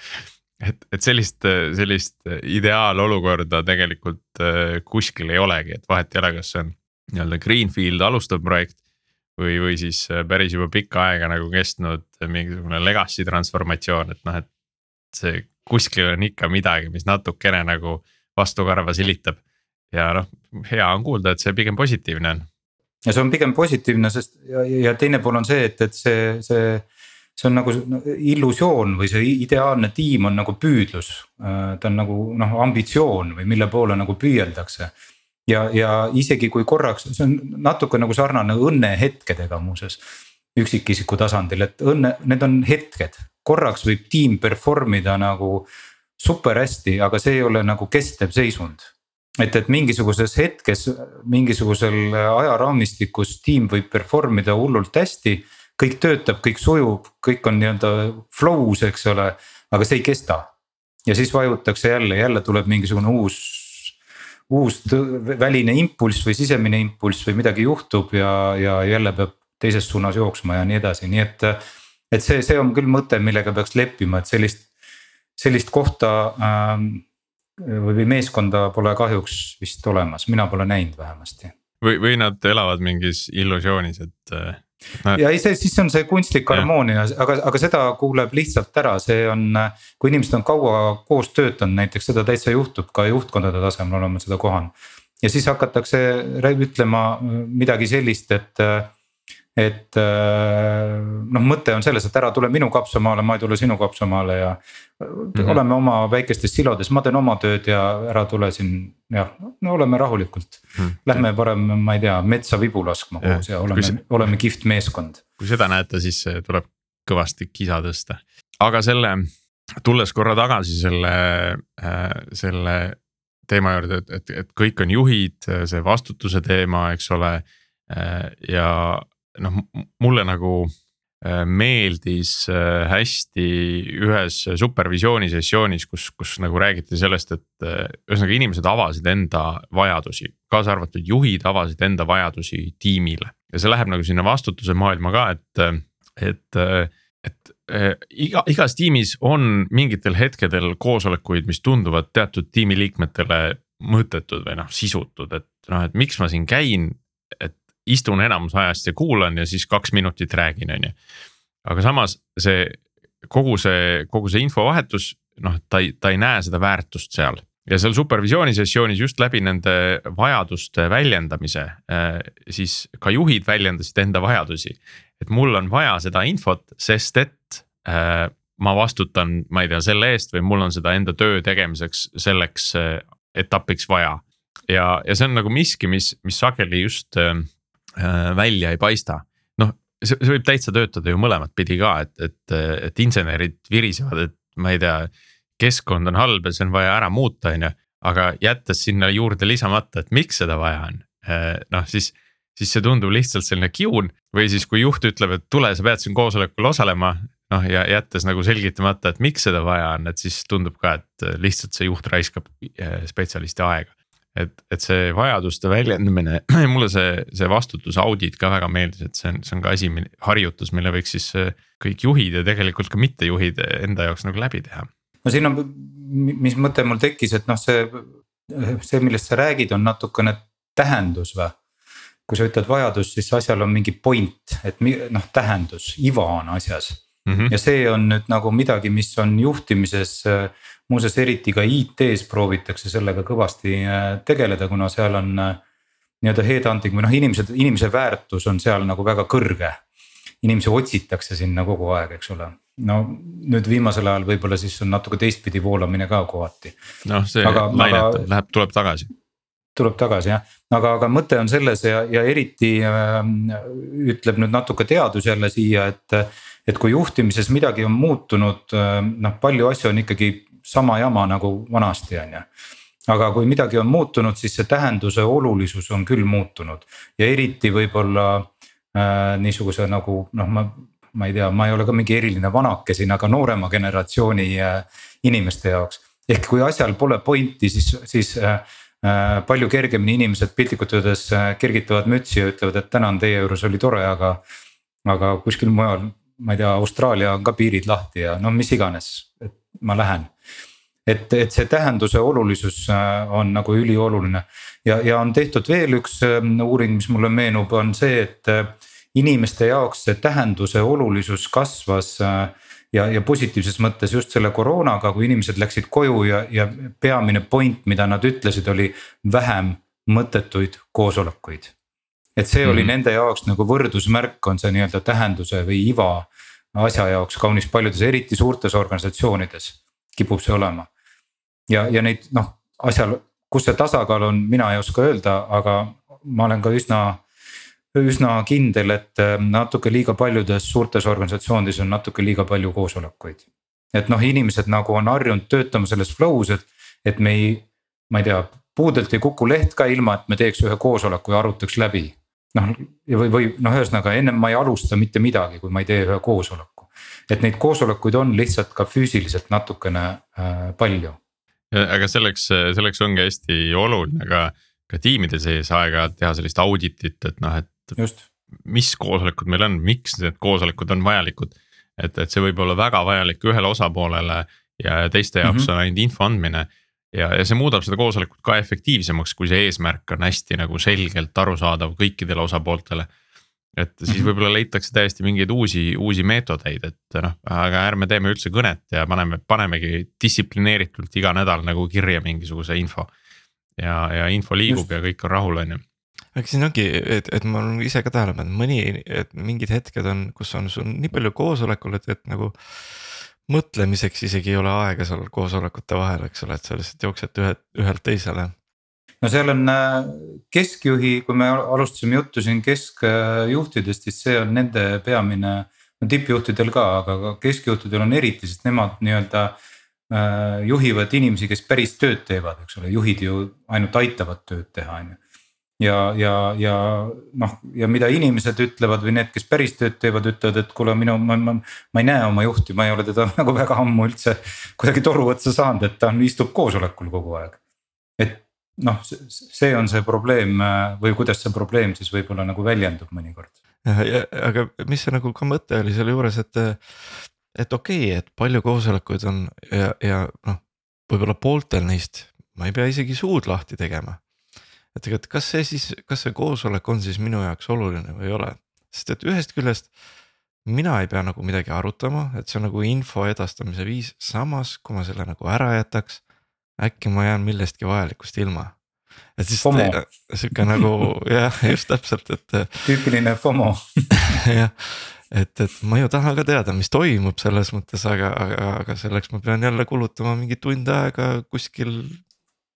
et, et sellist, sellist ideaalolukorda tegelikult äh, kuskil ei olegi, et vahet ei ole, kas see on nii-öelda greenfield alustav projekt. või, või siis äh, päris juba pikka aega nagu kestnud mingisugune legacy transformatsioon, et noh, et. see kuskil on ikka midagi, mis natukene nagu vastukarva silitab ja noh, hea on kuulda, et see pigem positiivne on. ja see on pigem positiivne, sest ja, ja teine pool on see, et, et see, see see on nagu illusioon või see ideaalne tiim on nagu püüdlus. ta on nagu noh, ambitsioon või mille poole nagu püüeldakse. ja, ja isegi kui korraks, see on natuke nagu sarnane õnnehetkedega muuseas. Üksikisiku tasandil, et õnne, need on hetked, korraks võib tiim perform ida nagu super hästi, aga see ei ole nagu kestev seisund et, et mingisuguses hetkes, mingisugusel ajaraamistikus tiim võib perform ida hullult hästi kõik töötab, kõik sujub, kõik on nii-öelda flow's, eks ole, aga see ei kesta. ja siis vajutakse jälle, jälle tuleb mingisugune uus, uus väline impulss või sisemine impulss või midagi juhtub ja, ja jälle peab teises suunas jooksma ja nii edasi, nii et. et see, see on küll mõte, millega peaks leppima, et sellist, sellist kohta ähm, või meeskonda pole kahjuks vist olemas, mina pole näinud vähemasti. või, või nad elavad mingis illusioonis, et no.. ja ei, see siis on see kunstlik harmoonia, aga, aga seda kuuleb lihtsalt ära, see on, kui inimesed on kaua koos töötanud, näiteks seda täitsa juhtub ka juhtkondade tasemel oleme seda kohanud. ja siis hakatakse ütlema midagi sellist, et, et noh, mõte on selles, et ära tule minu kapsamaale, ma ei tule sinu kapsamaale ja mm. -hmm. oleme oma väikestes silodes, ma teen oma tööd ja ära tule siin jah, no oleme rahulikult mm. -hmm. Lähme parem, ma ei tea, metsa vibu laskma koos ja oleme, oleme kihvt meeskond. kui seda näete, siis tuleb kõvasti kisa tõsta, aga selle, tulles korra tagasi selle, selle teema juurde, et, et, et kõik on juhid, see vastutuse teema, eks ole. ja noh, mulle nagu äh, meeldis äh, hästi ühes supervisiooni sessioonis, kus, kus nagu räägiti sellest, et äh, ühesõnaga inimesed avasid enda vajadusi, kaasa arvatud juhid avasid enda vajadusi tiimile. ja see läheb nagu sinna vastutuse maailma ka, et, et, et iga, igas tiimis on mingitel hetkedel koosolekuid, mis tunduvad teatud tiimiliikmetele mõttetud või noh, sisutud, et noh, et miks ma siin käin, et istun enamus ajast ja kuulan ja siis kaks minutit räägin, on ju. aga samas see kogu see, kogu see infovahetus, noh, ta ei, ta ei näe seda väärtust seal ja seal supervisiooni sessioonis just läbi nende vajaduste väljendamise äh, siis ka juhid väljendasid enda vajadusi. et mul on vaja seda infot, sest et äh, ma vastutan, ma ei tea, selle eest või mul on seda enda töö tegemiseks selleks äh, etapiks vaja. ja, ja see on nagu miski, mis, mis sageli just välja ei paista. noh, see, see võib täitsa töötada ju mõlemat pidi ka, et, et, et insenerid virisevad, et ma ei tea. keskkond on halb ja see on vaja ära muuta, on ju, aga jättes sinna juurde lisamata, et miks seda vaja on, äh, noh siis siis see tundub lihtsalt selline kiun või siis, kui juht ütleb, et tule, sa pead siin koosolekul osalema. noh, ja jättes nagu selgitamata, et miks seda vaja on, et siis tundub ka, et lihtsalt see juht raiskab äh, spetsialisti aega et, et see vajaduste väljendamine, mulle see, see vastutuse audit ka väga meeldis, et see on, see on ka asi, harjutus, mille võiks siis äh, kõik juhid ja tegelikult ka mittejuhid enda jaoks nagu läbi teha. no siin on, mis mõte mul tekkis, et noh, see, see, millest sa räägid, on natukene tähendus või? kui sa ütled vajadus, siis asjal on mingi point, et noh, tähendus, iva on asjas mm. -hmm. ja see on nüüd nagu midagi, mis on juhtimises äh, muuseas, eriti ka IT-s proovitakse sellega kõvasti äh, tegeleda, kuna seal on äh, nii-öelda headhunting või noh, inimesed, inimese väärtus on seal nagu väga kõrge. inimesi otsitakse sinna kogu aeg, eks ole. no nüüd viimasel ajal võib-olla siis on natuke teistpidi voolamine ka kohati. noh, see lainetab, läheb, tuleb tagasi. tuleb tagasi jah, aga, aga mõte on selles ja, ja eriti äh, ütleb nüüd natuke teadus jälle siia, et. et kui juhtimises midagi on muutunud, äh, noh palju asju on ikkagi sama jama nagu vanasti, on ju aga kui midagi on muutunud, siis see tähenduse olulisus on küll muutunud ja eriti võib-olla äh, niisuguse nagu noh, ma, ma ei tea, ma ei ole ka mingi eriline vanake siin, aga noorema generatsiooni äh, inimeste jaoks. ehk kui asjal pole pointi, siis, siis äh, äh, palju kergemini inimesed piltlikult öeldes äh, kergitavad mütsi ja ütlevad, et tänan, teie juures oli tore, aga. aga kuskil mujal, ma ei tea, Austraalia on ka piirid lahti ja no mis iganes, et ma lähen et, et see tähenduse olulisus äh, on nagu ülioluline ja, ja on tehtud veel üks ähm, uuring, mis mulle meenub, on see, et äh, inimeste jaoks see tähenduse olulisus kasvas äh, ja, ja positiivses mõttes just selle koroonaga, kui inimesed läksid koju ja, ja peamine point, mida nad ütlesid, oli vähem mõttetuid koosolekuid. et see mm oli mhm. nende jaoks nagu võrdusmärk, on see nii-öelda tähenduse või iva asja jaoks kaunis paljudes, eriti suurtes organisatsioonides kipub see olema ja, ja neid noh, asjal, kus see tasakaal on, mina ei oska öelda, aga ma olen ka üsna üsna kindel, et äh, natuke liiga paljudes suurtes organisatsioonides on natuke liiga palju koosolekuid. et noh, inimesed nagu on harjunud töötama selles flow's, et, et me ei, ma ei tea, puudelt ei kuku leht ka ilma, et me teeks ühe koosoleku ja arutaks läbi. Noh, või, või noh, ühesõnaga ennem ma ei alusta mitte midagi, kui ma ei tee ühe koosoleku. et neid koosolekuid on lihtsalt ka füüsiliselt natukene äh, palju aga selleks, selleks ongi hästi oluline ka, ka tiimide sees aeg-ajalt teha sellist auditit, et noh, et. mis koosolekud meil on, miks need koosolekud on vajalikud. et, et see võib olla väga vajalik ühele osapoolele ja teiste jaoks mm -hmm. on ainult info andmine. Ja, ja see muudab seda koosolekut ka efektiivsemaks, kui see eesmärk on hästi nagu selgelt arusaadav kõikidele osapooltele et siis mhm. võib-olla leitakse täiesti mingeid uusi, uusi meetodeid, et noh, aga ärme teeme üldse kõnet ja paneme, panemegi distsiplineeritult iga nädal nagu kirja mingisuguse info. ja, ja info liigub Just. ja kõik on rahul, on ju. aga siin ongi, et, et ma olen ise ka tähele pannud, mõni, et mingid hetked on, kus on sul nii palju koosolekul, et, et nagu. Mõtlemiseks isegi ei ole aega seal koosolekute vahel, eks ole, et sa lihtsalt jooksed ühe, ühelt teisele. no seal on äh, keskjuhi, kui me alustasime juttu siin keskjuhtidest, siis see on nende peamine. no tippjuhtidel ka, aga keskjuhtidel on eriti, sest nemad nii-öelda äh, juhivad inimesi, kes päris tööd teevad, eks ole, juhid ju ainult aitavad tööd teha, on ju ja, ja, ja noh, ja mida inimesed ütlevad või need, kes päris tööd teevad, ütlevad, et kuule, minu, ma, ma, ma ei näe oma juhti, ma ei ole teda nagu väga ammu üldse kuidagi toru otsa saanud, et ta on, istub koosolekul kogu aeg. et noh, see on see probleem või kuidas see probleem siis võib-olla nagu väljendub mõnikord. aga mis see nagu ka mõte oli selle juures, et, et okei okay,, et palju koosolekuid on ja, ja noh, võib-olla pooltel neist ma ei pea isegi suud lahti tegema et ega, et kas see siis, kas see koosolek on siis minu jaoks oluline või ei ole, sest et ühest küljest. mina ei pea nagu midagi arutama, et see on nagu info edastamise viis, samas kui ma selle nagu ära jätaks. äkki ma jään millestki vajalikust ilma. et siis sihuke nagu jah, just täpselt, et. tüüpiline FOMO jah, et, et ma ju tahan ka teada, mis toimub selles mõttes, aga, aga, aga selleks ma pean jälle kulutama mingi tund aega kuskil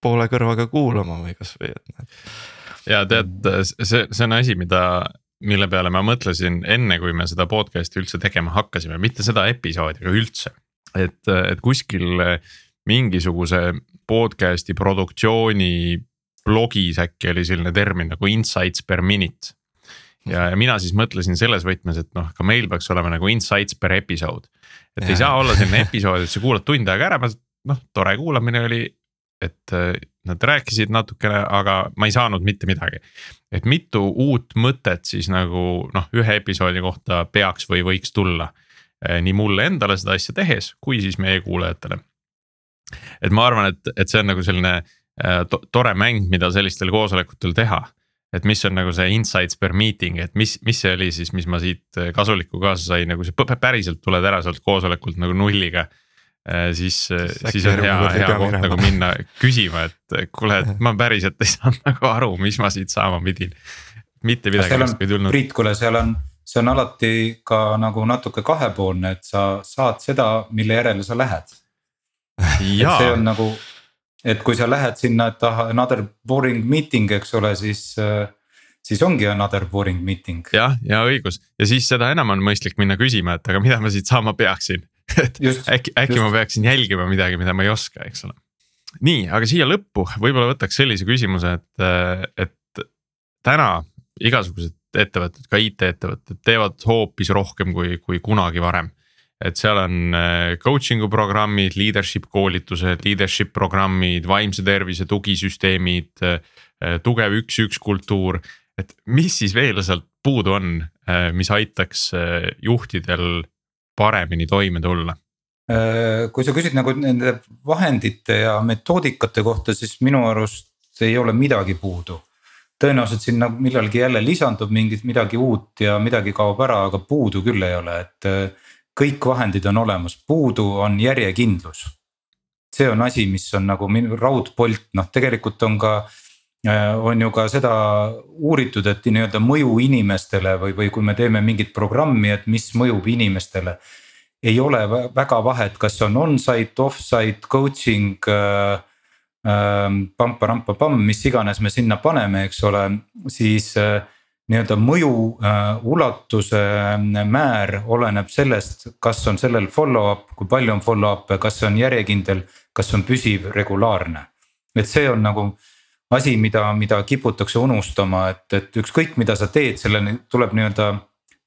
poole kõrvaga kuulama või kasvõi, et ja tead, see, see on asi, mida, mille peale ma mõtlesin enne, kui me seda podcast'i üldse tegema hakkasime, mitte seda episoodi, aga üldse. et, et kuskil mingisuguse podcast'i produktsiooni blogis äkki oli selline termin nagu insights per minute. ja, ja mina siis mõtlesin selles võtmes, et noh, ka meil peaks olema nagu insights per episood. et ja. ei saa olla selline episood, et sa kuulad tund aega ära, noh, tore kuulamine oli, et äh, nad rääkisid natukene, aga ma ei saanud mitte midagi. et mitu uut mõtet siis nagu noh, ühe episoodi kohta peaks või võiks tulla. Äh, nii mulle endale seda asja tehes, kui siis meie kuulajatele. et ma arvan, et, et see on nagu selline äh, to tore mäng, mida sellistel koosolekutel teha. et mis on nagu see insights per meeting, et mis, mis see oli siis, mis ma siit kasulikku kaasa sain, nagu see päriselt tuled ära sealt koosolekult nagu nulliga Äh, siis, äh, siis on hea, hea koht minema. nagu minna küsima, et kuule, et ma päriselt ei saanud nagu aru, mis ma siit saama pidin. mitte midagi oleks ei tulnud. Priit, kuule, seal on, see on alati ka nagu natuke kahepoolne, et sa saad seda, mille järele sa lähed. see on nagu, et kui sa lähed sinna, et ah another boring meeting, eks ole, siis äh, siis ongi another boring meeting. jah, ja õigus ja siis seda enam on mõistlik minna küsima, et aga mida ma siit saama peaksin et just, äkki, äkki just. ma peaksin jälgima midagi, mida ma ei oska, eks ole. nii, aga siia lõppu võib-olla võtaks sellise küsimuse, et, et täna igasugused ettevõtted, ka IT-ettevõtted teevad hoopis rohkem kui, kui kunagi varem. et seal on äh, coaching'u programmid, leadership koolitused, leadership programmid, vaimse tervise tugisüsteemid, äh, tugev üks-üks kultuur. et mis siis veel sealt puudu on, äh, mis aitaks juhtidel paremini toime tulla? Äh, kui sa küsid nagu nende vahendite ja metoodikate kohta, siis minu arust ei ole midagi puudu. tõenäoliselt sinna millalgi jälle lisandub mingit midagi uut ja midagi kaob ära, aga puudu küll ei ole, et äh, kõik vahendid on olemas, puudu on järjekindlus. see on asi, mis on nagu raudpolt, noh tegelikult on ka äh, on ju ka seda uuritud, et nii-öelda mõju inimestele või, või kui me teeme mingit programmi, et mis mõjub inimestele ei ole väga vahet, kas on on-site, off-site coaching äh,. äh pampa-rampa-pamm, mis iganes me sinna paneme, eks ole, siis äh, nii-öelda mõju äh, ulatuse äh, määr oleneb sellest, kas on sellel follow-up, kui palju on follow-up'e, kas see on järjekindel, kas on püsiv, regulaarne. et see on nagu asi, mida, mida kiputakse unustama, et, et ükskõik, mida sa teed, selleni tuleb nii-öelda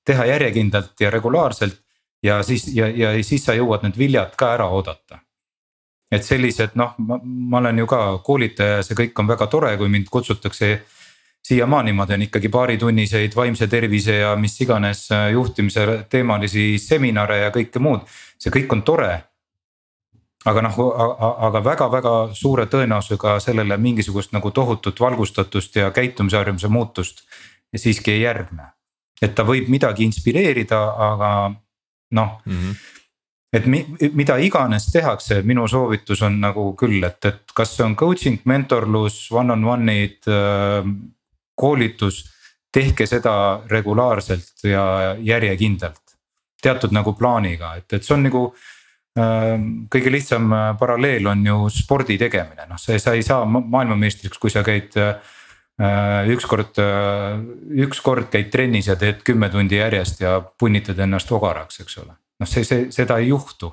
teha järjekindlalt ja regulaarselt ja siis ja, ja siis sa jõuad need viljad ka ära oodata. et sellised noh, ma olen ju ka koolitaja ja see kõik on väga tore, kui mind kutsutakse. siiamaani ma teen ikkagi paaritunniseid vaimse tervise ja mis iganes äh, juhtimise teemalisi seminare ja kõike muud, see kõik on tore aga noh, aga väga-väga suure tõenäosusega sellele mingisugust nagu tohutut valgustatust ja käitumisharjumuse muutust siiski ei järgne. et ta võib midagi inspireerida, aga noh mm -hmm. et mi, mida iganes tehakse, minu soovitus on nagu küll, et, et kas see on coaching, mentorlus, one on one'id äh,. koolitus, tehke seda regulaarselt ja järjekindlalt. teatud nagu plaaniga, et, et see on nagu kõige lihtsam äh, paralleel on ju spordi tegemine, noh, sa, sa ei saa maailmameistriks, kui sa käid äh, ükskord, ükskord käid trennis ja teed kümme tundi järjest ja punnitad ennast ogaraks, eks ole. noh, see, see, seda ei juhtu.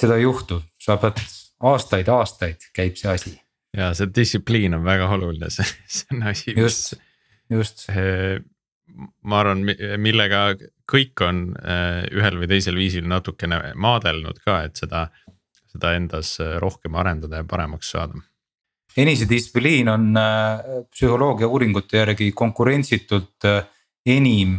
seda ei juhtu, sa pead aastaid-aastaid käib see asi. ja see distsipliin on väga oluline, see, see on asi. just, just. Ma arvan, millega kõik on eh, ühel või teisel viisil natukene maadelnud ka, et seda, seda endas rohkem arendada ja paremaks saada enesedistsipliin on eh, psühholoogia uuringute järgi konkurentsitult enim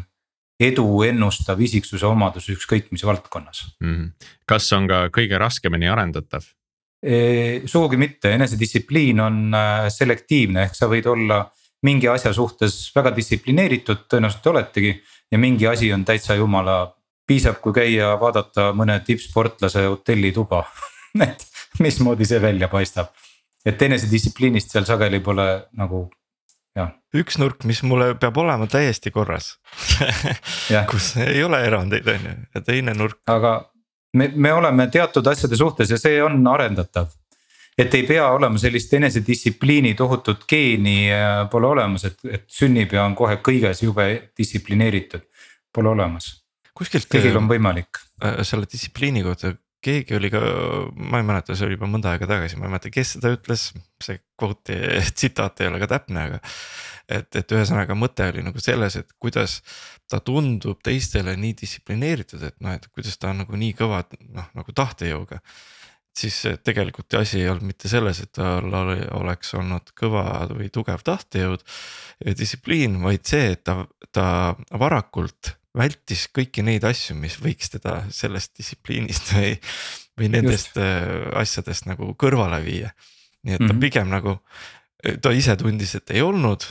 edu ennustav isiksuse omadus ükskõik mis valdkonnas mm. -hmm. kas on ka kõige raskemini arendatav? sugugi mitte, enesedistsipliin on äh, selektiivne, ehk sa võid olla mingi asja suhtes väga distsiplineeritud, tõenäoliselt oletegi. ja mingi asi on täitsa jumala, piisab, kui käia vaadata mõne tippsportlase hotellituba et mismoodi see välja paistab. et enesedistsipliinist seal sageli pole nagu jah. üks nurk, mis mulle peab olema täiesti korras kus ei ole erandeid, on ju, ja teine nurk. aga me, me oleme teatud asjade suhtes ja see on arendatav. Et ei pea olema sellist enesedistsipliini tohutut geeni äh, pole olemas, et, et sünnib ja on kohe kõiges jube distsiplineeritud, pole olemas. kuskilt. kõigil on võimalik. Äh, selle distsipliini kohta keegi oli ka, ma ei mäleta, see oli juba mõnda aega tagasi, ma ei mäleta, kes seda ütles, see kvooti tsitaat ei ole ka täpne, aga. et, et ühesõnaga mõte oli nagu selles, et kuidas ta tundub teistele nii distsiplineeritud, et noh, et kuidas ta on nagu nii kõva noh, nagu tahtejõuga. Siis tegelikult asi ei olnud mitte selles, et tal oleks olnud kõva või tugev tahtejõud ja distsipliin, vaid see, et ta, ta varakult vältis kõiki neid asju, mis võiks teda sellest distsipliinist või, või nendest Just. Äh, asjadest nagu kõrvale viia. nii et ta mm -hmm. pigem nagu, ta ise tundis, et ei olnud,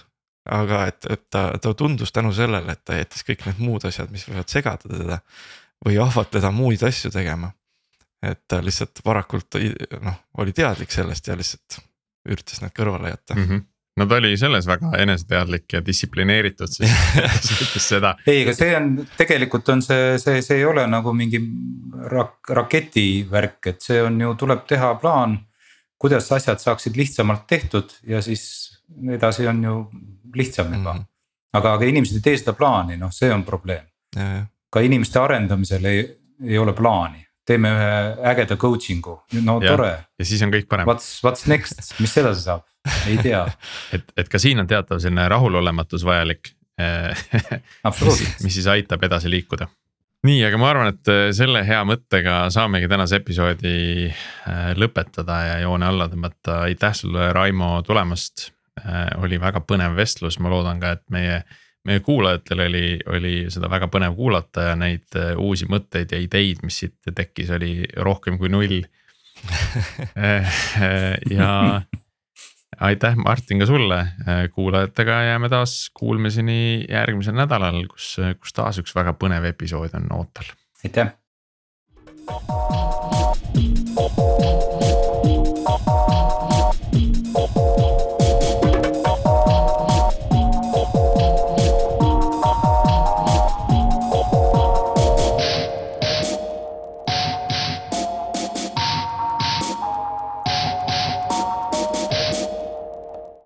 aga et, et ta, ta tundus tänu sellele, et ta jättis kõik need muud asjad, mis võivad segada teda või ahvatleda muid asju tegema. Et ta lihtsalt varakult noh, oli teadlik sellest ja lihtsalt üritas need kõrvale jätta mm. -hmm no ta oli selles väga eneseteadlik ja distsiplineeritud, siis ütles seda. ei, aga see on tegelikult on see, see, see ei ole nagu mingi rak-, raketivärk, et see on ju, tuleb teha plaan. kuidas asjad saaksid lihtsamalt tehtud ja siis edasi on ju lihtsam juba mm. -hmm. aga, aga inimesed ei tee seda plaani, noh, see on probleem. ka inimeste arendamisel ei, ei ole plaani teeme ühe ägeda coaching'u, no ja, tore. ja siis on kõik parem. What's, what's next, mis edasi saab? ei tea et, et ka siin on teatav selline rahulolematus vajalik mis, mis siis aitab edasi liikuda. nii, aga ma arvan, et äh, selle hea mõttega saamegi tänase episoodi äh, lõpetada ja joone alla tõmmata, aitäh sulle, Raimo, tulemast. Äh, oli väga põnev vestlus, ma loodan ka, et meie, meie kuulajatel oli, oli seda väga põnev kuulata ja neid uusi mõtteid ja ideid, mis siit tekkis, oli rohkem kui null ja aitäh, Martin, ka sulle, kuulajatega jääme taas kuulmiseni järgmisel nädalal, kus, kus taas üks väga põnev episood on ootel. aitäh.